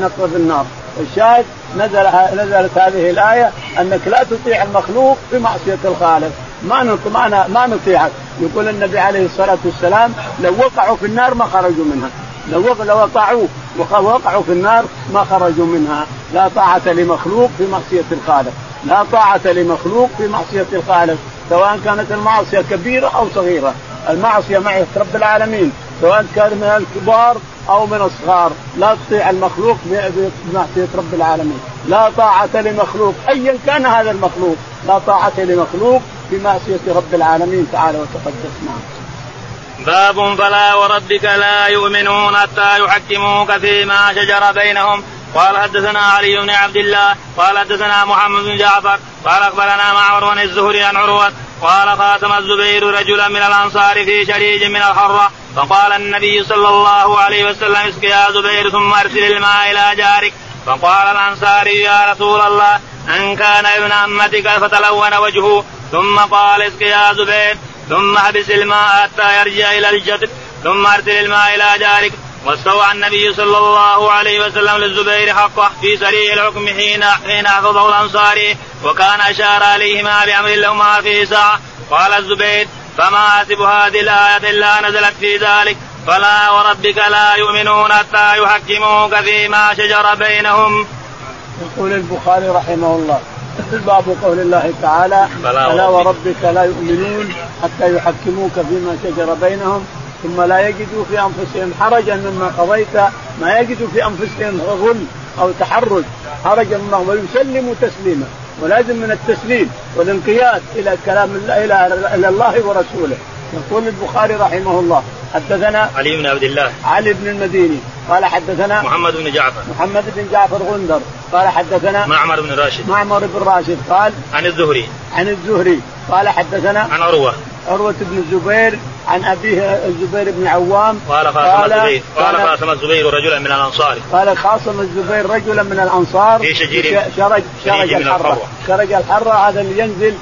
نقذف النار؟ الشاهد نزل نزلت هذه الآية أنك لا تطيع المخلوق في معصية الخالق. ما ما ما نطيعك. يقول النبي عليه الصلاة والسلام لو وقعوا في النار ما خرجوا منها. لو لو وقعوا وقعوا في النار ما خرجوا منها. لا طاعة لمخلوق في معصية الخالق. لا طاعة لمخلوق في معصية الخالق. سواء كانت المعصية كبيرة أو صغيرة. المعصية معصية رب العالمين سواء كان من الكبار أو من الصغار. لا تطيع المخلوق بمعصية رب العالمين. لا طاعة لمخلوق أيا كان هذا المخلوق. لا طاعة لمخلوق في معصية رب العالمين تعالى وتقدس نعم باب فلا وربك لا يؤمنون حتى يحكموك فيما شجر بينهم. قال حدثنا علي بن عبد الله قال حدثنا محمد بن جعفر قال أخبرنا معمر بن الزهري عن عروة قال خاتم الزبير رجلا من الأنصار في شريج من الحرة فقال النبي صلى الله عليه وسلم اسق يا زبير ثم أرسل الماء إلى جارك. فقال الأنصاري يا رسول الله إن كان ابن عمتك فتلون وجهه ثم قال اسق يا زبير ثم حبس الماء حتى يرجع إلى الجدر ثم أرسل الماء إلى جارك. واستوى النبي صلى الله عليه وسلم للزبير حقه في سريع الحكم حين حين حفظه الانصاري وكان أشار عليهما بأمر لهما في ساعة. قال الزبير فما حسب هذه الآية إلا نزلت في ذلك. فلا وربك لا يؤمنون حتى يحكموك فيما شجر بينهم. يقول البخاري رحمه الله باب قول الله تعالى فلا وربك لا يؤمنون حتى يحكموك فيما شجر بينهم. ثم لا يجدوا في أنفسهم حرجا مما قضيت ما يجدوا في أنفسهم غل أو تحرج حرجا مما ويسلموا تسليما ولازم من التسليم والانقياد إلى كلام الله إلى إلى الله ورسوله. يقول البخاري رحمه الله حدثنا علي بن عبد الله. علي بن المديني قال حدثنا محمد بن جعفر. محمد بن جعفر غندر قال حدثنا معمر بن راشد. معمر بن راشد قال عن الزهري. عن الزهري قال حدثنا عن عروة. عروة بن الزبير عن أبيه الزبير بن عوام. قال خاصم الزبير. قال خاصم الزبير رجلا من الأنصار. قال خاصم الزبير رجلا من الأنصار. في شجير شرج شرج الحرة. شرج الحرة. هذا اللي ينزل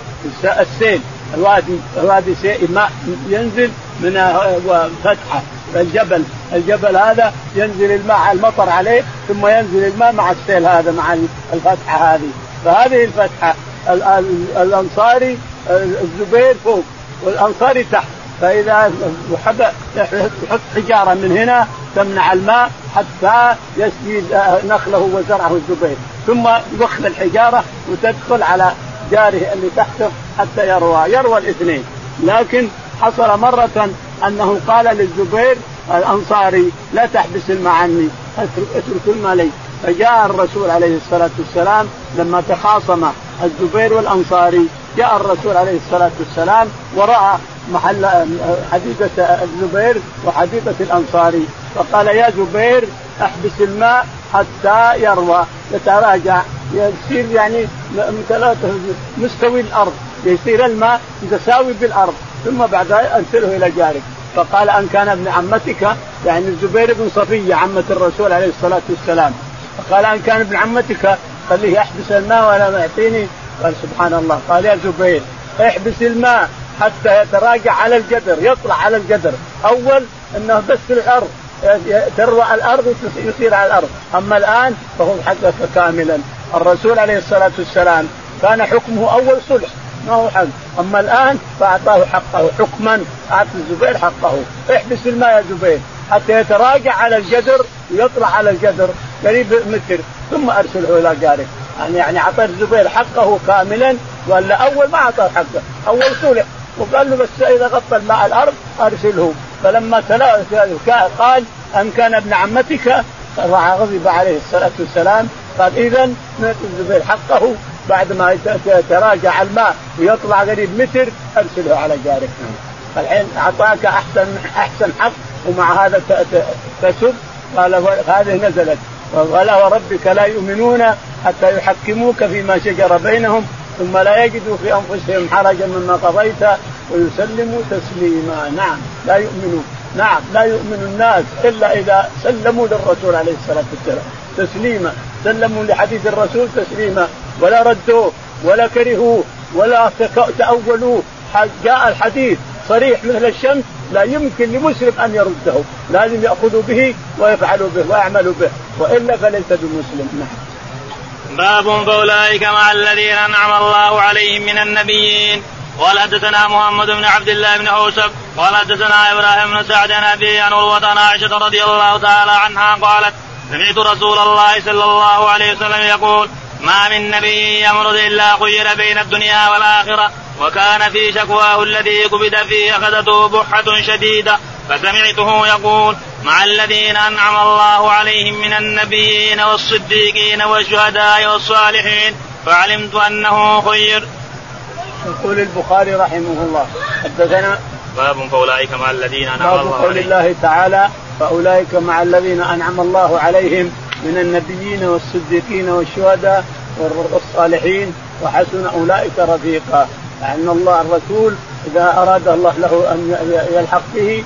السيل. الوادي الوادي ماء ينزل من فتحة. الجبل. الجبل هذا ينزل الماء المطر عليه ثم ينزل الماء مع السيل هذا مع الفتحة هذه. فهذه الفتحة. الأنصاري الزبير فوق. والانصاري تحت. فإذا يحط حجارة من هنا تمنع الماء حتى يسقي نخله وزرعه الزبير. ثم يوخذ الحجارة وتدخل على جاره اللي تحته حتى يروى. يروى الاثنين. لكن حصل مرة أنه قال للزبير الأنصاري لا تحبس الماء عني أترك الماء لي. فجاء الرسول عليه الصلاة والسلام لما تخاصم الزبير والأنصاري جاء الرسول عليه الصلاة والسلام ورأى محل حديقة الزبير وحديقة الأنصاري فقال يا زبير أحبس الماء حتى يروى. يتراجع يصير يعني مستوي الأرض يصير الماء متساوي بالأرض ثم بعد أرسله إلى جارك. فقال أن كان ابن عمتك يعني الزبير بن صفية عمة الرسول عليه الصلاة والسلام. فقال أن كان ابن عمتك خليه يحبس الماء ولا يعطيني. قال سبحان الله. قال يا زبير احبس الماء حتى يتراجع على الجدر يطلع على الجدر. أول إنه بس في الأرض تروى الأرض يصير على الأرض. أما الآن فهو حقك كاملا. الرسول عليه الصلاة والسلام كان حكمه أول صلح ما هو حق أما الآن فأعطاه حقه حكما أعطى الزبير حقه. احبس الماء يا زبير حتى يتراجع على الجدر ويطلع على الجدر. قريب متر ثم أرسله إلى جارك. يعني اعطى الزبير حقه كاملا ولا أول ما اعطاه حقه أول صلح. وقال له بس إذا غطى الماء الأرض أرسله. فلما قال أن كان ابن عمتك؟ غضب عليه الصلاة والسلام. قال اذا نعطي الزبير حقه. بعد ما يتراجع الماء ويطلع قريب متر أرسله على جارك. الحين أعطاك احسن أحسن حق ومع هذا تسب. قال هذه نزلت. قال وربك لا يؤمنون حتى يحكموك فيما شجر بينهم ثم لا يجدوا في أنفسهم حرجا مما قضيت ويسلموا تسليما. نعم لا يؤمنون. نعم لا يؤمن الناس إلا إذا سلموا للرسول عليه الصلاة والسلام تسليما. سلموا لحديث الرسول تسليما. ولا ردوه ولا كرهوه ولا تأولوه. جاء الحديث صريح مثل الشمس لا يمكن لمسلم أن يرده. لازم يأخذوا به ويفعلوا به ويعملوا به. وإلا فليس بمسلم. نعم. باب فأولئك مع الذين أنعم الله عليهم من النبيين. قال حدثنا محمد بن عبد الله بن اوسف قال حدثنا إبراهيم بن سعد عن أبي عن عائشة رضي الله تعالى عنها قالت سمعت رسول الله صلى الله عليه وسلم يقول ما من نبي يمرض إلا خير بين الدنيا والآخرة. وكان في شكواه الذي قبض فيه أخذته بحة شديدة فسمعته يقول مع الذين أنعم الله عليهم من النبيين والصديقين والشهداء والصالحين فعلمت أنه خير. يقول البخاري رحمه الله حدثنا باب فأولئك مع الذين أنعم الله عليهم. قول الله تعالى فأولئك مع الذين أنعم الله عليهم من النبيين والصديقين والشهداء والصالحين وحسن أولئك رفيقا لأن الله الرسول إذا أراد الله له أن يلحق به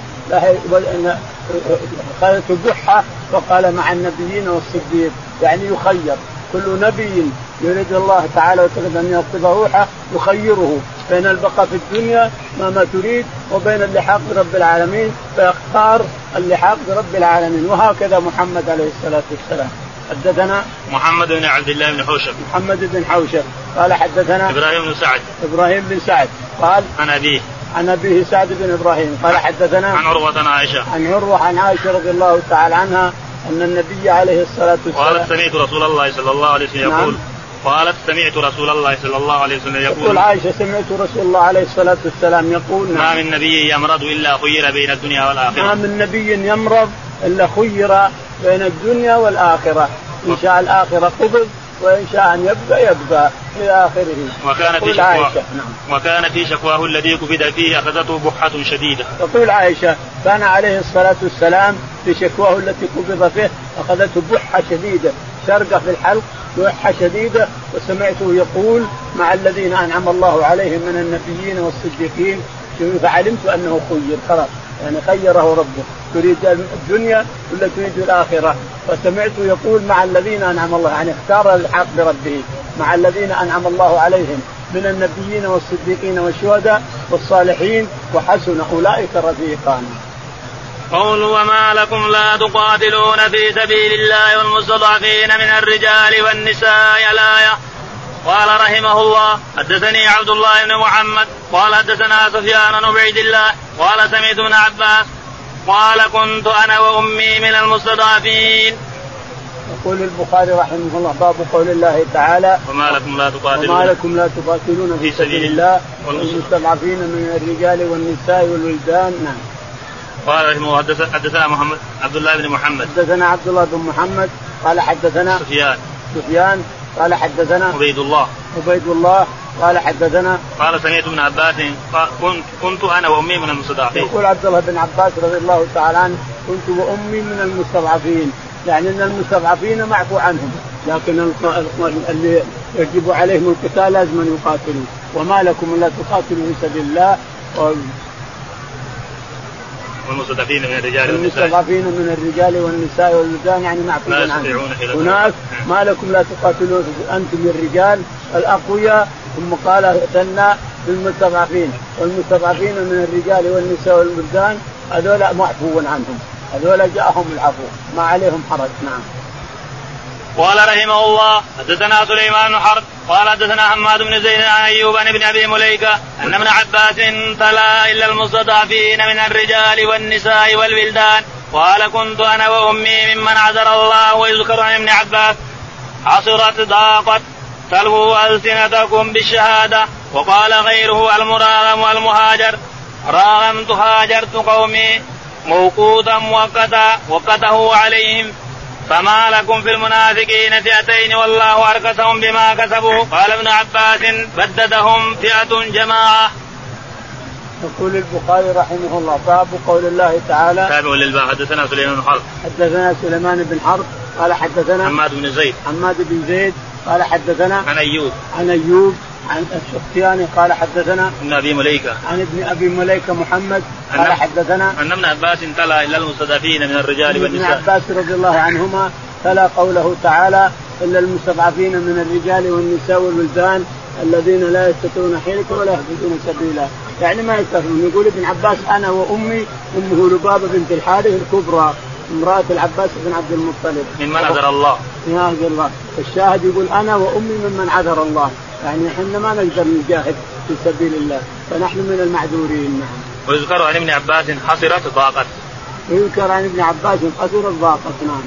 قالت بحة وقال مع النبيين والصديق يعني يخير. كل نبي يريد الله تعالى أن يقبض روحه يخيره. بين البقاء في الدنيا ما ما تريد وبين اللحاق برب العالمين فيختار اللحاق برب العالمين. وهكذا محمد عليه الصلاة والسلام. حدثنا محمد بن عبد الله بن حوشب. محمد بن حوشب. قال حدثنا إبراهيم بن سعد. إبراهيم بن سعد. قال عن أبيه. عن أبيه سعد بن إبراهيم. قال حدثنا عن عروة عن عائشة. عن عروة عن عائشة رضي الله تعالى عنها أن النبي عليه الصلاة والسلام قالت سمعت رسول الله صلى الله عليه وسلم يقول. نعم. قالت سمعت رسول الله صلى الله عليه وسلم يقول. يقول عائشة سمعت رسول الله عليه الصلاة والسلام يقول نعم. ما من نبي يمرض إلا خير بين الدنيا والآخرة. ما من نبي يمرض إلا خير بين الدنيا والآخرة. إن شاء الآخرة قبض وإن شاء أن يبقى يبقى إلى اخره وكان في شكواه. نعم. وكان في شكواه الذي قبض فيه أخذته بحة شديدة. تقول عائشة كان عليه الصلاة والسلام في شكواه التي قبض فيه أخذته بحة شديدة. شرقه في الحلق بحة شديدة. وسمعته يقول مع الذين أنعم الله عليهم من النبيين والصديقين فعلمت أنه خير. خلاص. يعني خيره ربه تريد الدنيا ولا تريد الآخرة فسمعته يقول مع الذين أنعم الله يعني اختار الحق بربه مع الذين أنعم الله عليهم من النبيين والصديقين والشهداء والصالحين وحسن أولئك رفيقا. قول وما لكم لا تقاتلون في سبيل الله والمستضعفين من الرجال والنساء الايه قال رحمه الله حدثني عبد الله بن محمد قال حدثنا سفيان بن عبيد الله قال سمعت ابن عباس قال كنت أنا وأمي من المستضعفين. يقول البخاري رحمه الله باب قول الله تعالى وما لكم لا تقاتلون وما لكم لا تقاتلون في سبيل الله والمستضعفين من الرجال والنساء والولدان نعم. قال رحمه الله حدثنا محمد عبد الله بن محمد حدثنا عبد الله بن محمد قال حدثنا سفيان سفيان قال حدثنا عبيد الله. عبيد الله قال حدثنا قال سمعت ابن عباس كنت كنت أنا وأمي من المستضعفين. يقول عبد الله بن عباس رضي الله تعالى عنه كنت وأمي من المستضعفين. يعني إن المستضعفين معفو عنهم لكن اللي يجب عليهم القتال لازم يقاتلوا. وما لكم إلا تقاتلوا في سبيل الله. والمستضعفين من الرجال والنساء. المستضعفين من الرجال والنساء والولدان يعني معفو عنهم. هناك ما لكم لا تقاتلون أنتم الرجال. الأقوياء ثم قال ثنى للمستضعفين والمستضعفين من الرجال والنساء والولدان هذول معفو عنهم. هذول جاءهم العفو. ما عليهم حرج. نعم. قال رحمه الله حدثنا سليمان بن حرب قال حدثنا حماد بن زيد عن أيوب عن ابن أبي مليكة أن ابن عباس تلا إلا المستضعفين من الرجال والنساء والولدان قال كنت أنا وأمي ممن عذر الله ويذكر عن ابن عباس عصرت ضاقت تلو ألسنتكم بالشهادة وقال غيره المراغم والمهاجر راغمت هاجرت قومي موقوتا مؤقتا وقته عليهم فما لكم في المنافقين فئتين والله أركسهم بما كسبوا. قال ابن عباس بددهم فئة جماعة. يقول البخاري رحمه الله باب قول الله تعالى تابع للباب حدثنا سليمان بن حرب. حدثنا سليمان بن حرب قال حدثنا حماد بن زيد. حماد بن زيد قال حدثنا عن أيوب. عن أيوب عن السختياني قال حدثنا ابن أبي مليكة. عن ابن أبي مليكة محمد قال حدثنا ان ابن عباس تلا الا المستضعفين من الرجال والنساء. ابن عباس رضي الله عنهما تلا قوله تعالى إلا المستضعفين من الرجال والنساء والولدان الذين لا يستطيعون حيلة ولا يهتدون سبيلا. يعني ما يستطيعون يقول ابن عباس أنا وأمي أمه لبابة بنت الحارث الكبرى امرأة العباس بن عبد المطلب. ممن عذر الله. من عذر الله. الشاهد يقول أنا وأمي ممن عذر الله. يعني إحنا ما نقدر نجاهد في سبيل الله فنحن من المعذورين نعم. ويذكر عن ابن عباس حصرت ضاقت. ويذكر عن ابن عباس حصرت ضاقت نعم.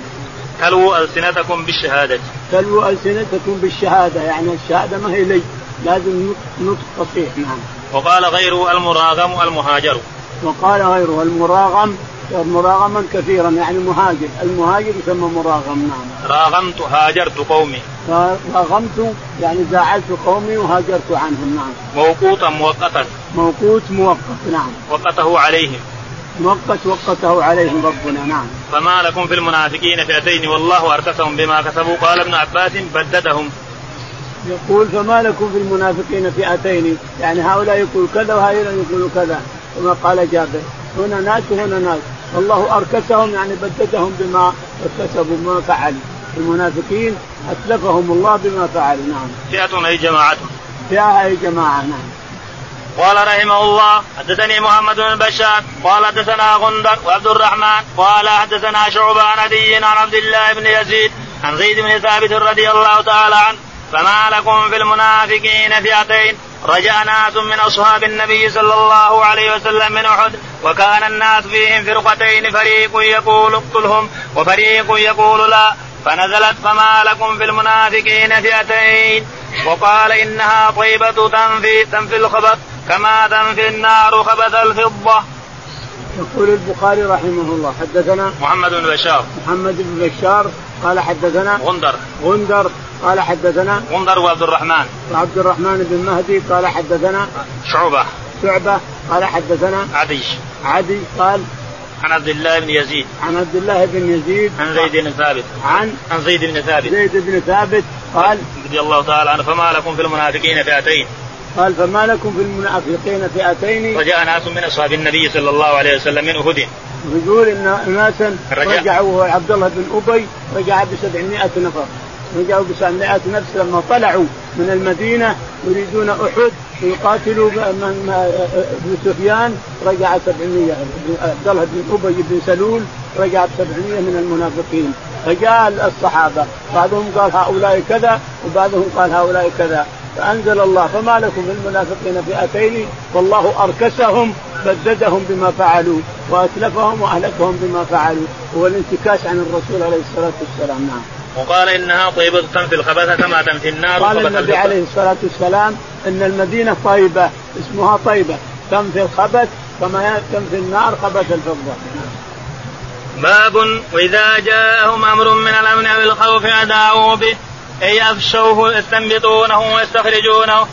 تلو ألسنتكم بالشهادة. تلو ألسنتكم بالشهادة يعني الشهادة ما هي لي لازم نطق فصيح نعم. وقال غيره المراغم المهاجر وقال غيره المراغم مراغما كثيرا يعني مهاجر. المهاجر يسمى مراغم نعم. راغمت هاجرت قومي. راغمت يعني زعلت قومي وهاجرت عنهم نعم. موقوتا مؤقتا. موقوت مؤقت نعم. وقته عليهم. مؤقت وقته عليهم ربنا نعم. فما لكم في المنافقين فئتين والله أركسهم بما كسبوا. قال ابن عباس بددهم يقول فما لكم في المنافقين فئتين؟ يعني هؤلاء يقول كذا وهؤلاء يقولوا كذا كما قال جابر. هنا ناس وهنا ناس. والله أركسهم يعني بددهم بما اكتسبوا بما فعلوا المنافقين اتلفهم الله بما فعلوا نعم. فئة أي جماعة. فئة أي جماعة نعم. قال رحمه الله حدثني محمد بن بشار قال حدثنا غندر وعبد الرحمن قال حدثنا شعبة عن عدي عن عبد الله بن يزيد عن زيد بن ثابت رضي الله تعالى عنه فما لكم في المنافقين فئتين رجع ناس من أصحاب النبي صلى الله عليه وسلم من أحد وكان الناس فيهم فرقتين فريق يقول اقتلهم وفريق يقول لا فنزلت فما لكم في المنافقين فئتين وقال إنها طيبة تنفي تنفي الخبث كما تنفي النار خبث الفضة. يقول البخاري رحمه الله حدثنا محمد بن بشار محمد بن بشار قال حدثنا غندر. غندر. قال حدثنا غندر وعبد الرحمن. وعبد الرحمن بن مهدي. قال حدثنا شعبة. شعبة. قال حدثنا عدي. عدي. قال عن عبد الله بن يزيد. عن عبد الله بن يزيد. عن زيد بن ثابت. عن عن زيد بن ثابت. زيد بن ثابت. قال رضي الله تعالى عنه. فما لكم في المنافقين فئتين. قال فما لكم في المنافقين فئتين. وجاء ناس من أصحاب النبي صلى الله عليه وسلم من اهد يقول إن اناسا رجعوا عبد الله بن أبي رجع ب 700 نفر. رجعوا ب 700 نفس لما طلعوا من المدينة يريدون أحد يقاتلوا ابن سفيان رجع 700 عبد الله بن أبي بن سلول رجع ب 700 من المنافقين. فجاء الصحابة. بعضهم قال هؤلاء كذا وبعضهم قال هؤلاء كذا. فأنزل الله فما لكم في المنافقين فئتين والله أركسهم بددهم بما فعلوا وأتلفهم وأهلكهم بما فعلوا هو الانتكاس عن الرسول عليه الصلاة والسلام نعم. وقال إنها طيبة تنفي الخبث كما تنفي النار قال النبي عليه الصلاة والسلام إن المدينة طيبة اسمها طيبة تنفي الخبث كما تنفي النار خبث الفضة. باب واذا جاءهم أمر من الأمن أو الخوف اذاعوا به أي أفشوه يستنبطونه ويستخرجونه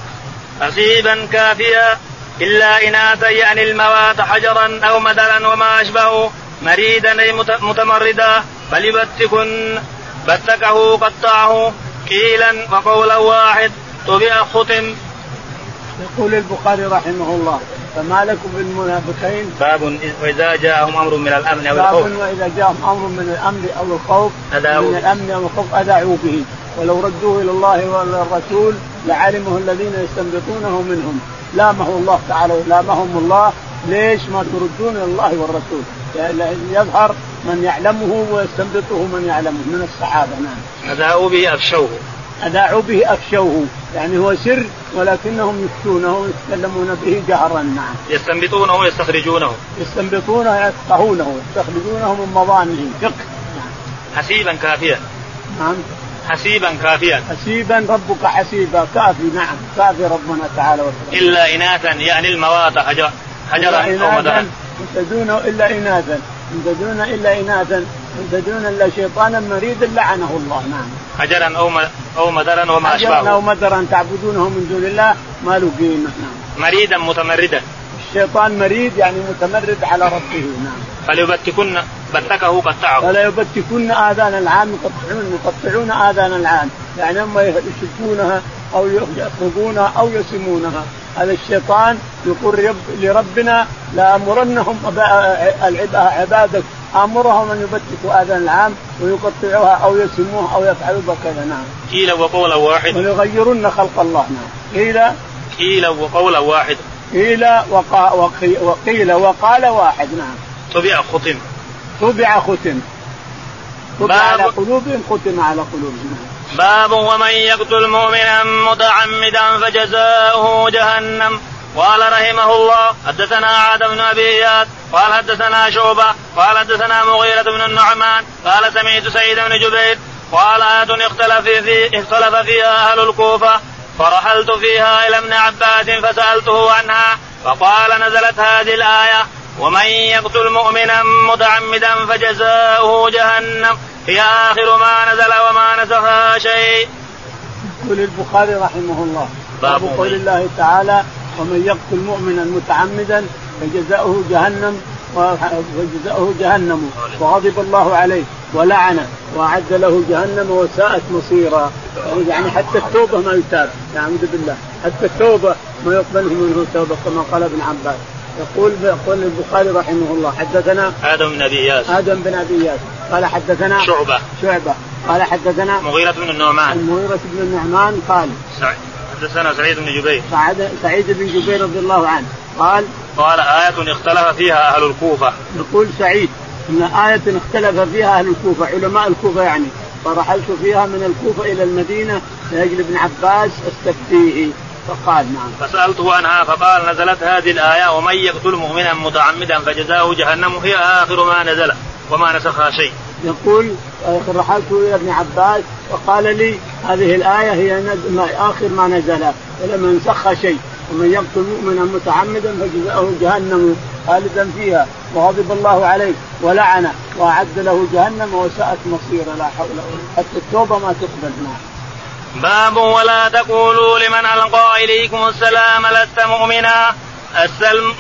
حسيبا كافيا إلا اناثا يعني الموات حجرا أو مثلا وما أشبهه مريدا أي متمردا فليبتكن بتكه قطعه قيلا وقولا واحد طبع ختم. يقول البخاري رحمه الله فما لكم بالمنافقين باب وإذا جاءهم أمر من الأمن أو الخوف. باب وإذا جاءهم أمر من الأمن أو الخوف من الأمن أو الخوف اذاعوا به. ولو ردوه إلى الله والرسول لعلمه الذين يستنبطونه منهم لامه الله تعالى لامهم الله ليش ما تردون إلى الله والرسول يظهر من يعلمه ويستنبطه من يعلمه من الصحابة نعم. أذاعوا به أفشوه. أذاعوا به أفشوه يعني هو سر ولكنهم يفتونه ويتكلمون به جهرا نعم. يستنبطونه ويستخرجونه. يستنبطونه ويفقهونه يستخرجونه من مظانهم فقه. نعم. حسيبا كافيا. نعم. حسيبا كافيا. حسيبا ربك حسيبا. كافي نعم. كافي ربنا تعالى وتعالى. إلا اناثا يعني الموات حجرا حجرا أو مدرا دون إلا اناثا. دون إلا اناثا دون إلا شيطانا مريدا لعنه الله نعم. حجرا أو أو مدرا وما أشبهه. أو مدرا تعبدونه من دون الله ما له قيمة نعم. مريدا متمردا. الشيطان مريد يعني متمرد على ربه نعم. فليبتكن بتكه قطعه فلا يبتكن آذان العام يقطعون يقطعون آذان العام يعني اما يشكونها أو يخرجونها أو يسمونها هذا الشيطان يقول لربنا لامرنهم عبادك أمرهم أن يبتكوا آذان العام ويقطعوها أو يسموها أو يفعلوا بكذا نعم. قيل وقولا واحد. ويغيرن خلق الله نعم. قيل قيل وقولا واحد. قيل وقا وقيل وقال واحد نعم. طبع ختم. طبع ختم. طبع على قلوبهم ختم على قلوبهم. باب ومن يقتل مؤمنا متعمدا فجزاؤه جهنم قال رحمه الله حدثنا عاد بن أبي إياد قال حدثنا شعبة قال حدثنا مغيرة بن النعمان قال سمعت سعيد بن جبير قال آية اختلف في اختلف فيها أهل الكوفة فرحلت فيها إلى ابن عباس فسألته عنها فقال نزلت هذه الآية ومن يقتل مؤمنا متعمدا فجزاؤه جهنم. هي آخر ما نزل وما نسخها شيء. يقول البخاري رحمه الله. باب قول الله تعالى ومن يقتل مؤمنا متعمدا فجزاؤه جهنم وجزاؤه جهنم. وغضب الله عليه ولعنه وأعد له جهنم وساءت مصيرا. يعني حتى التوبة ما يتاب نعوذ بالله. حتى التوبة ما يقبله منه توبه كما قال ابن عباس. يقول يقول البخاري رحمه الله حدثنا آدم بن أبي إياس. آدم بن أبي إياس. قال حدثنا شعبة. شعبة. قال حدثنا مغيرة بن النعمان. المغيرة بن النعمان قال حدثنا سعيد بن جبير. سعيد, سعيد بن جبير رضي الله عنه. قال قال آية اختلف فيها أهل الكوفة. يقول سعيد أن آية اختلف فيها أهل الكوفة علماء الكوفة يعني. فرحلت فيها من الكوفة إلى المدينة لأجل ابن عباس استفتيه فقال نعم. فسألته عنها فقال نزلت هذه الآية ومن يقتل مؤمنا متعمدا فجزاؤه جهنم هي آخر ما نزل وما نسخها شيء. يقول رحلت إلى ابن عباس وقال لي هذه الآية هي آخر ما نزل ولم ينسخها شيء. ومن يقتل مؤمنا متعمدا فجزاؤه جهنم خالدا فيها وغضب الله عليه ولعنه وأعد له جهنم وساءت مصيره. لا حول ولا قوة حتى التوبة ما تقبل. معه. باب ولا تقولوا لمن ألقى إليكم السلام لست مؤمنا. السلم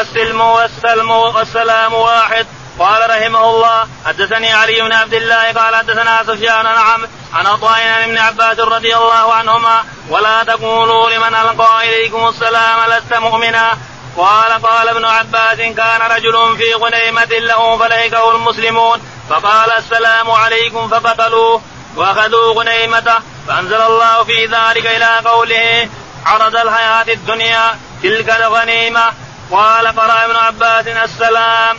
السلم والسلم والسلام واحد. قال رحمه الله حدثني علي بن عبد الله قال حدثنا سفيان عن عن عطاء ابن عباس رضي الله عنهما ولا تقولوا لمن ألقى إليكم السلام لست مؤمنا. قال قال ابن عباس كان رجل في غنيمة له فلهكه المسلمون. فقال السلام عليكم فقتلوه وأخذوا غنيمته. فأنزل الله في ذلك إلى قوله عرض الحياة الدنيا تلك الغنيمة. قال قرأ ابن عباس السلام.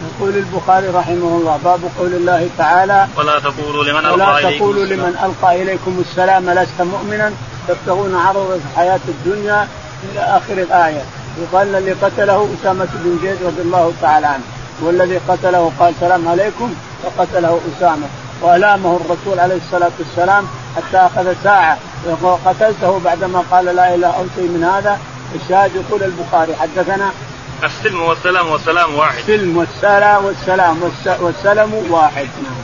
يقول البخاري رحمه الله باب قول الله تعالى ولا تقولوا لمن ألقى ولا تقولوا لمن ألقى إليكم السلام لست مؤمنا؟ تبتغون عرض الحياة الدنيا إلى آخر الآية. وقال الذي قتله أسامة بن زيد رضي الله تعالى عنه والذي قتله قال سلام عليكم فقتله أسامة. وألامه الرسول عليه الصلاة والسلام حتى أخذ ساعة. قتلته بعدما قال لا إله أو شيء من هذا. الشاهد يقول البخاري حدثنا السلم والسلام والسلام واحد. السلم والسلام والسلام والسلم واحد. نعم.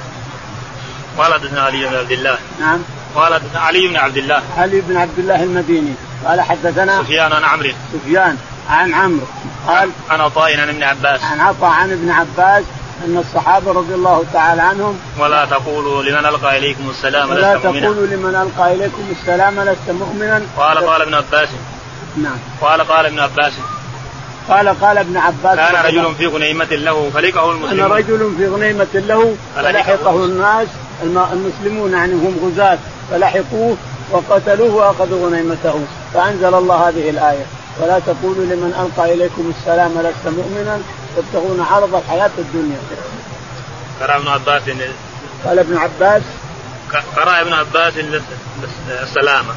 قال حدثنا علي بن عبد الله. نعم. قال حدثنا علي بن عبد الله. علي بن عبد الله المديني. قال حدثنا سفيان عن عمرو. سفيان عن عمرو. قال عن عطاء عن ابن عباس. عن عطاء عن ابن عباس. أن الصحابة رضي الله تعالى عنهم ولا تقولوا لمن ألقى إليكم السلام ولا لست مؤمنا. تقولوا لمن ألقى إليكم السلام لست مؤمنا. قال قال ابن عباس. نعم. قال قال ابن عباس. قال قال ابن عباس كان رجل في غنيمة له فلقه المسلمون. كان رجل في غنيمة له فلحقه الناس المسلمون يعني هم غزاة فلحقوه وقتلوه وأخذوا غنيمته. فأنزل الله هذه الآية. ولا تقولوا لمن ألقى إليكم السلام لست مؤمنا. تبتغون عرض الحياة الدنيا. قرأ ابن عباس قال ابن عباس. قرأ ابن عباس السلامة.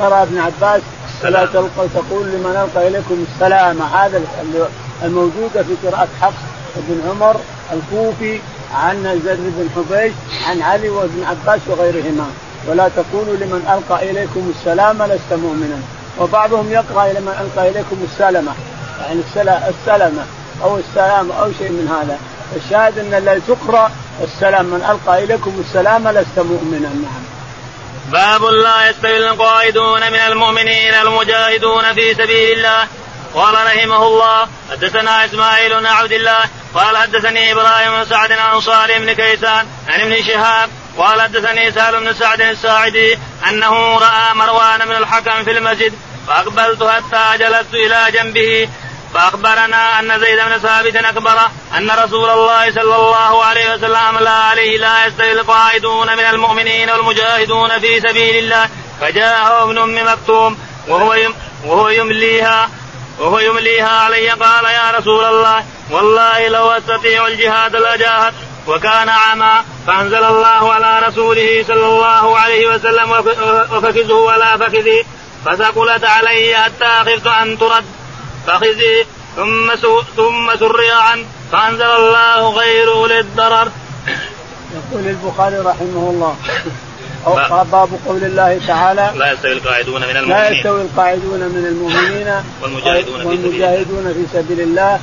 قرأ ابن عباس. فلا تلقوا تقول لمن ألقى إليكم السلام هذا الموجوده في قراءة حفص بن عمر الكوفي عن زيد بن حبيش عن علي وابن عباس وغيرهما. ولا تقولوا لمن ألقى إليكم السلام لست مؤمنا. وبعضهم يقرأ لمن ألقى إليكم السلمه يعني السلمه أو السلام أو شيء من هذا. الشاهد أن الذي تقرأ السلام من ألقى إليكم السلام لست مؤمنا نعم. باب لا يستوي القائدون من المؤمنين المجاهدون في سبيل الله. قال رحمه الله حدثنا إسماعيل بن عبد الله قال حدثني إبراهيم بن سعد عن صالح بن كيسان عن ابن شهاب قال حدثني سهل بن سعد الساعدي أنه رأى مروان بن الحكم في المسجد فأقبلت حتى جلست إلى جنبه فأخبرنا أن زيد بن ثابت اخبره أن رسول الله صلى الله عليه وسلم لا عليه لا يستوي القائدون من المؤمنين والمجاهدون في سبيل الله. فجاءه ابن أم مكتوم وهو وهو يمليها وهو يمليها علي قال يا رسول الله والله لو أستطيع الجهاد لأجاهد وكان عمى فأنزل الله على رسوله صلى الله عليه وسلم وفكزه ولا فكذي فثقلت علي حتى خفت أن ترد. فخزي ثم ثم سري عنه فأنزل الله غير أولي الضرر. يقول البخاري رحمه الله. أو باب قول الله تعالى لا يستوي القاعدون من المؤمنين. لا يستوي القاعدون من المؤمنين والمجاهدون, والمجاهدون في سبيل الله.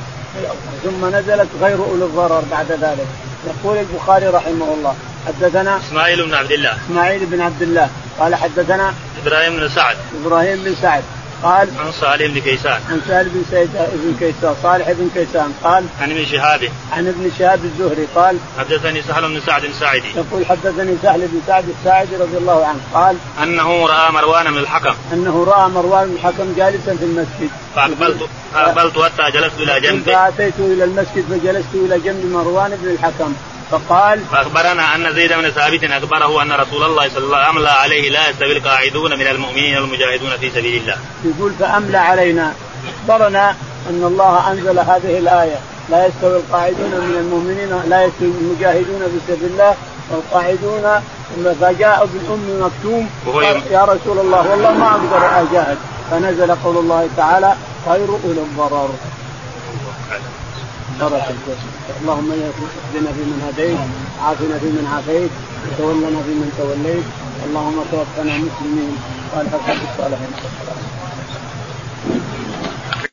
ثم نزلت غير أولي الضرر بعد ذلك. يقول البخاري رحمه الله حدثنا إسماعيل بن عبد الله. إسماعيل بن عبد الله. قال حدثنا إبراهيم بن سعد. إبراهيم بن سعد. قال عن صالح بن كيسان. عن صالح بن سيد بن كيسان صالح بن كيسان قال عن ابن شهاب. عن ابن شهاب الزهري قال حدثني سهل بن سعد الساعدي. يقول حدثني سهل بن سعد الساعدي رضي الله عنه قال أنه رأى مروان بن الحكم. أنه رأى مروان بن الحكم جالسا في المسجد. فاقبلت فأقبلت حتى جلست إلى جنبه فاتيت إلى المسجد فجلست إلى جنب مروان بن الحكم. فقال فأخبرنا أن زيد بن ثابت أخبره أن رسول الله صلى الله عليه وسلم املى عليه لا يستوي القاعدون من المؤمنين والمجاهدون في سبيل الله. يقول فاملى علينا. أخبرنا أن الله أنزل هذه الآية. لا يستوي القاعدون من المؤمنين لا يستوي المجاهدون في سبيل الله. والقاعدون فجاء بالأم مكتوم يا رسول الله والله ما أقدر أجاهد. فنزل قول الله تعالى خير أولي الضرر. بارك اللهم اهدنا فيمن هديت عافنا فيمن عافيت وتولنا فيمن توليت. اللهم توفنا مسلمين والحق بالصالحين.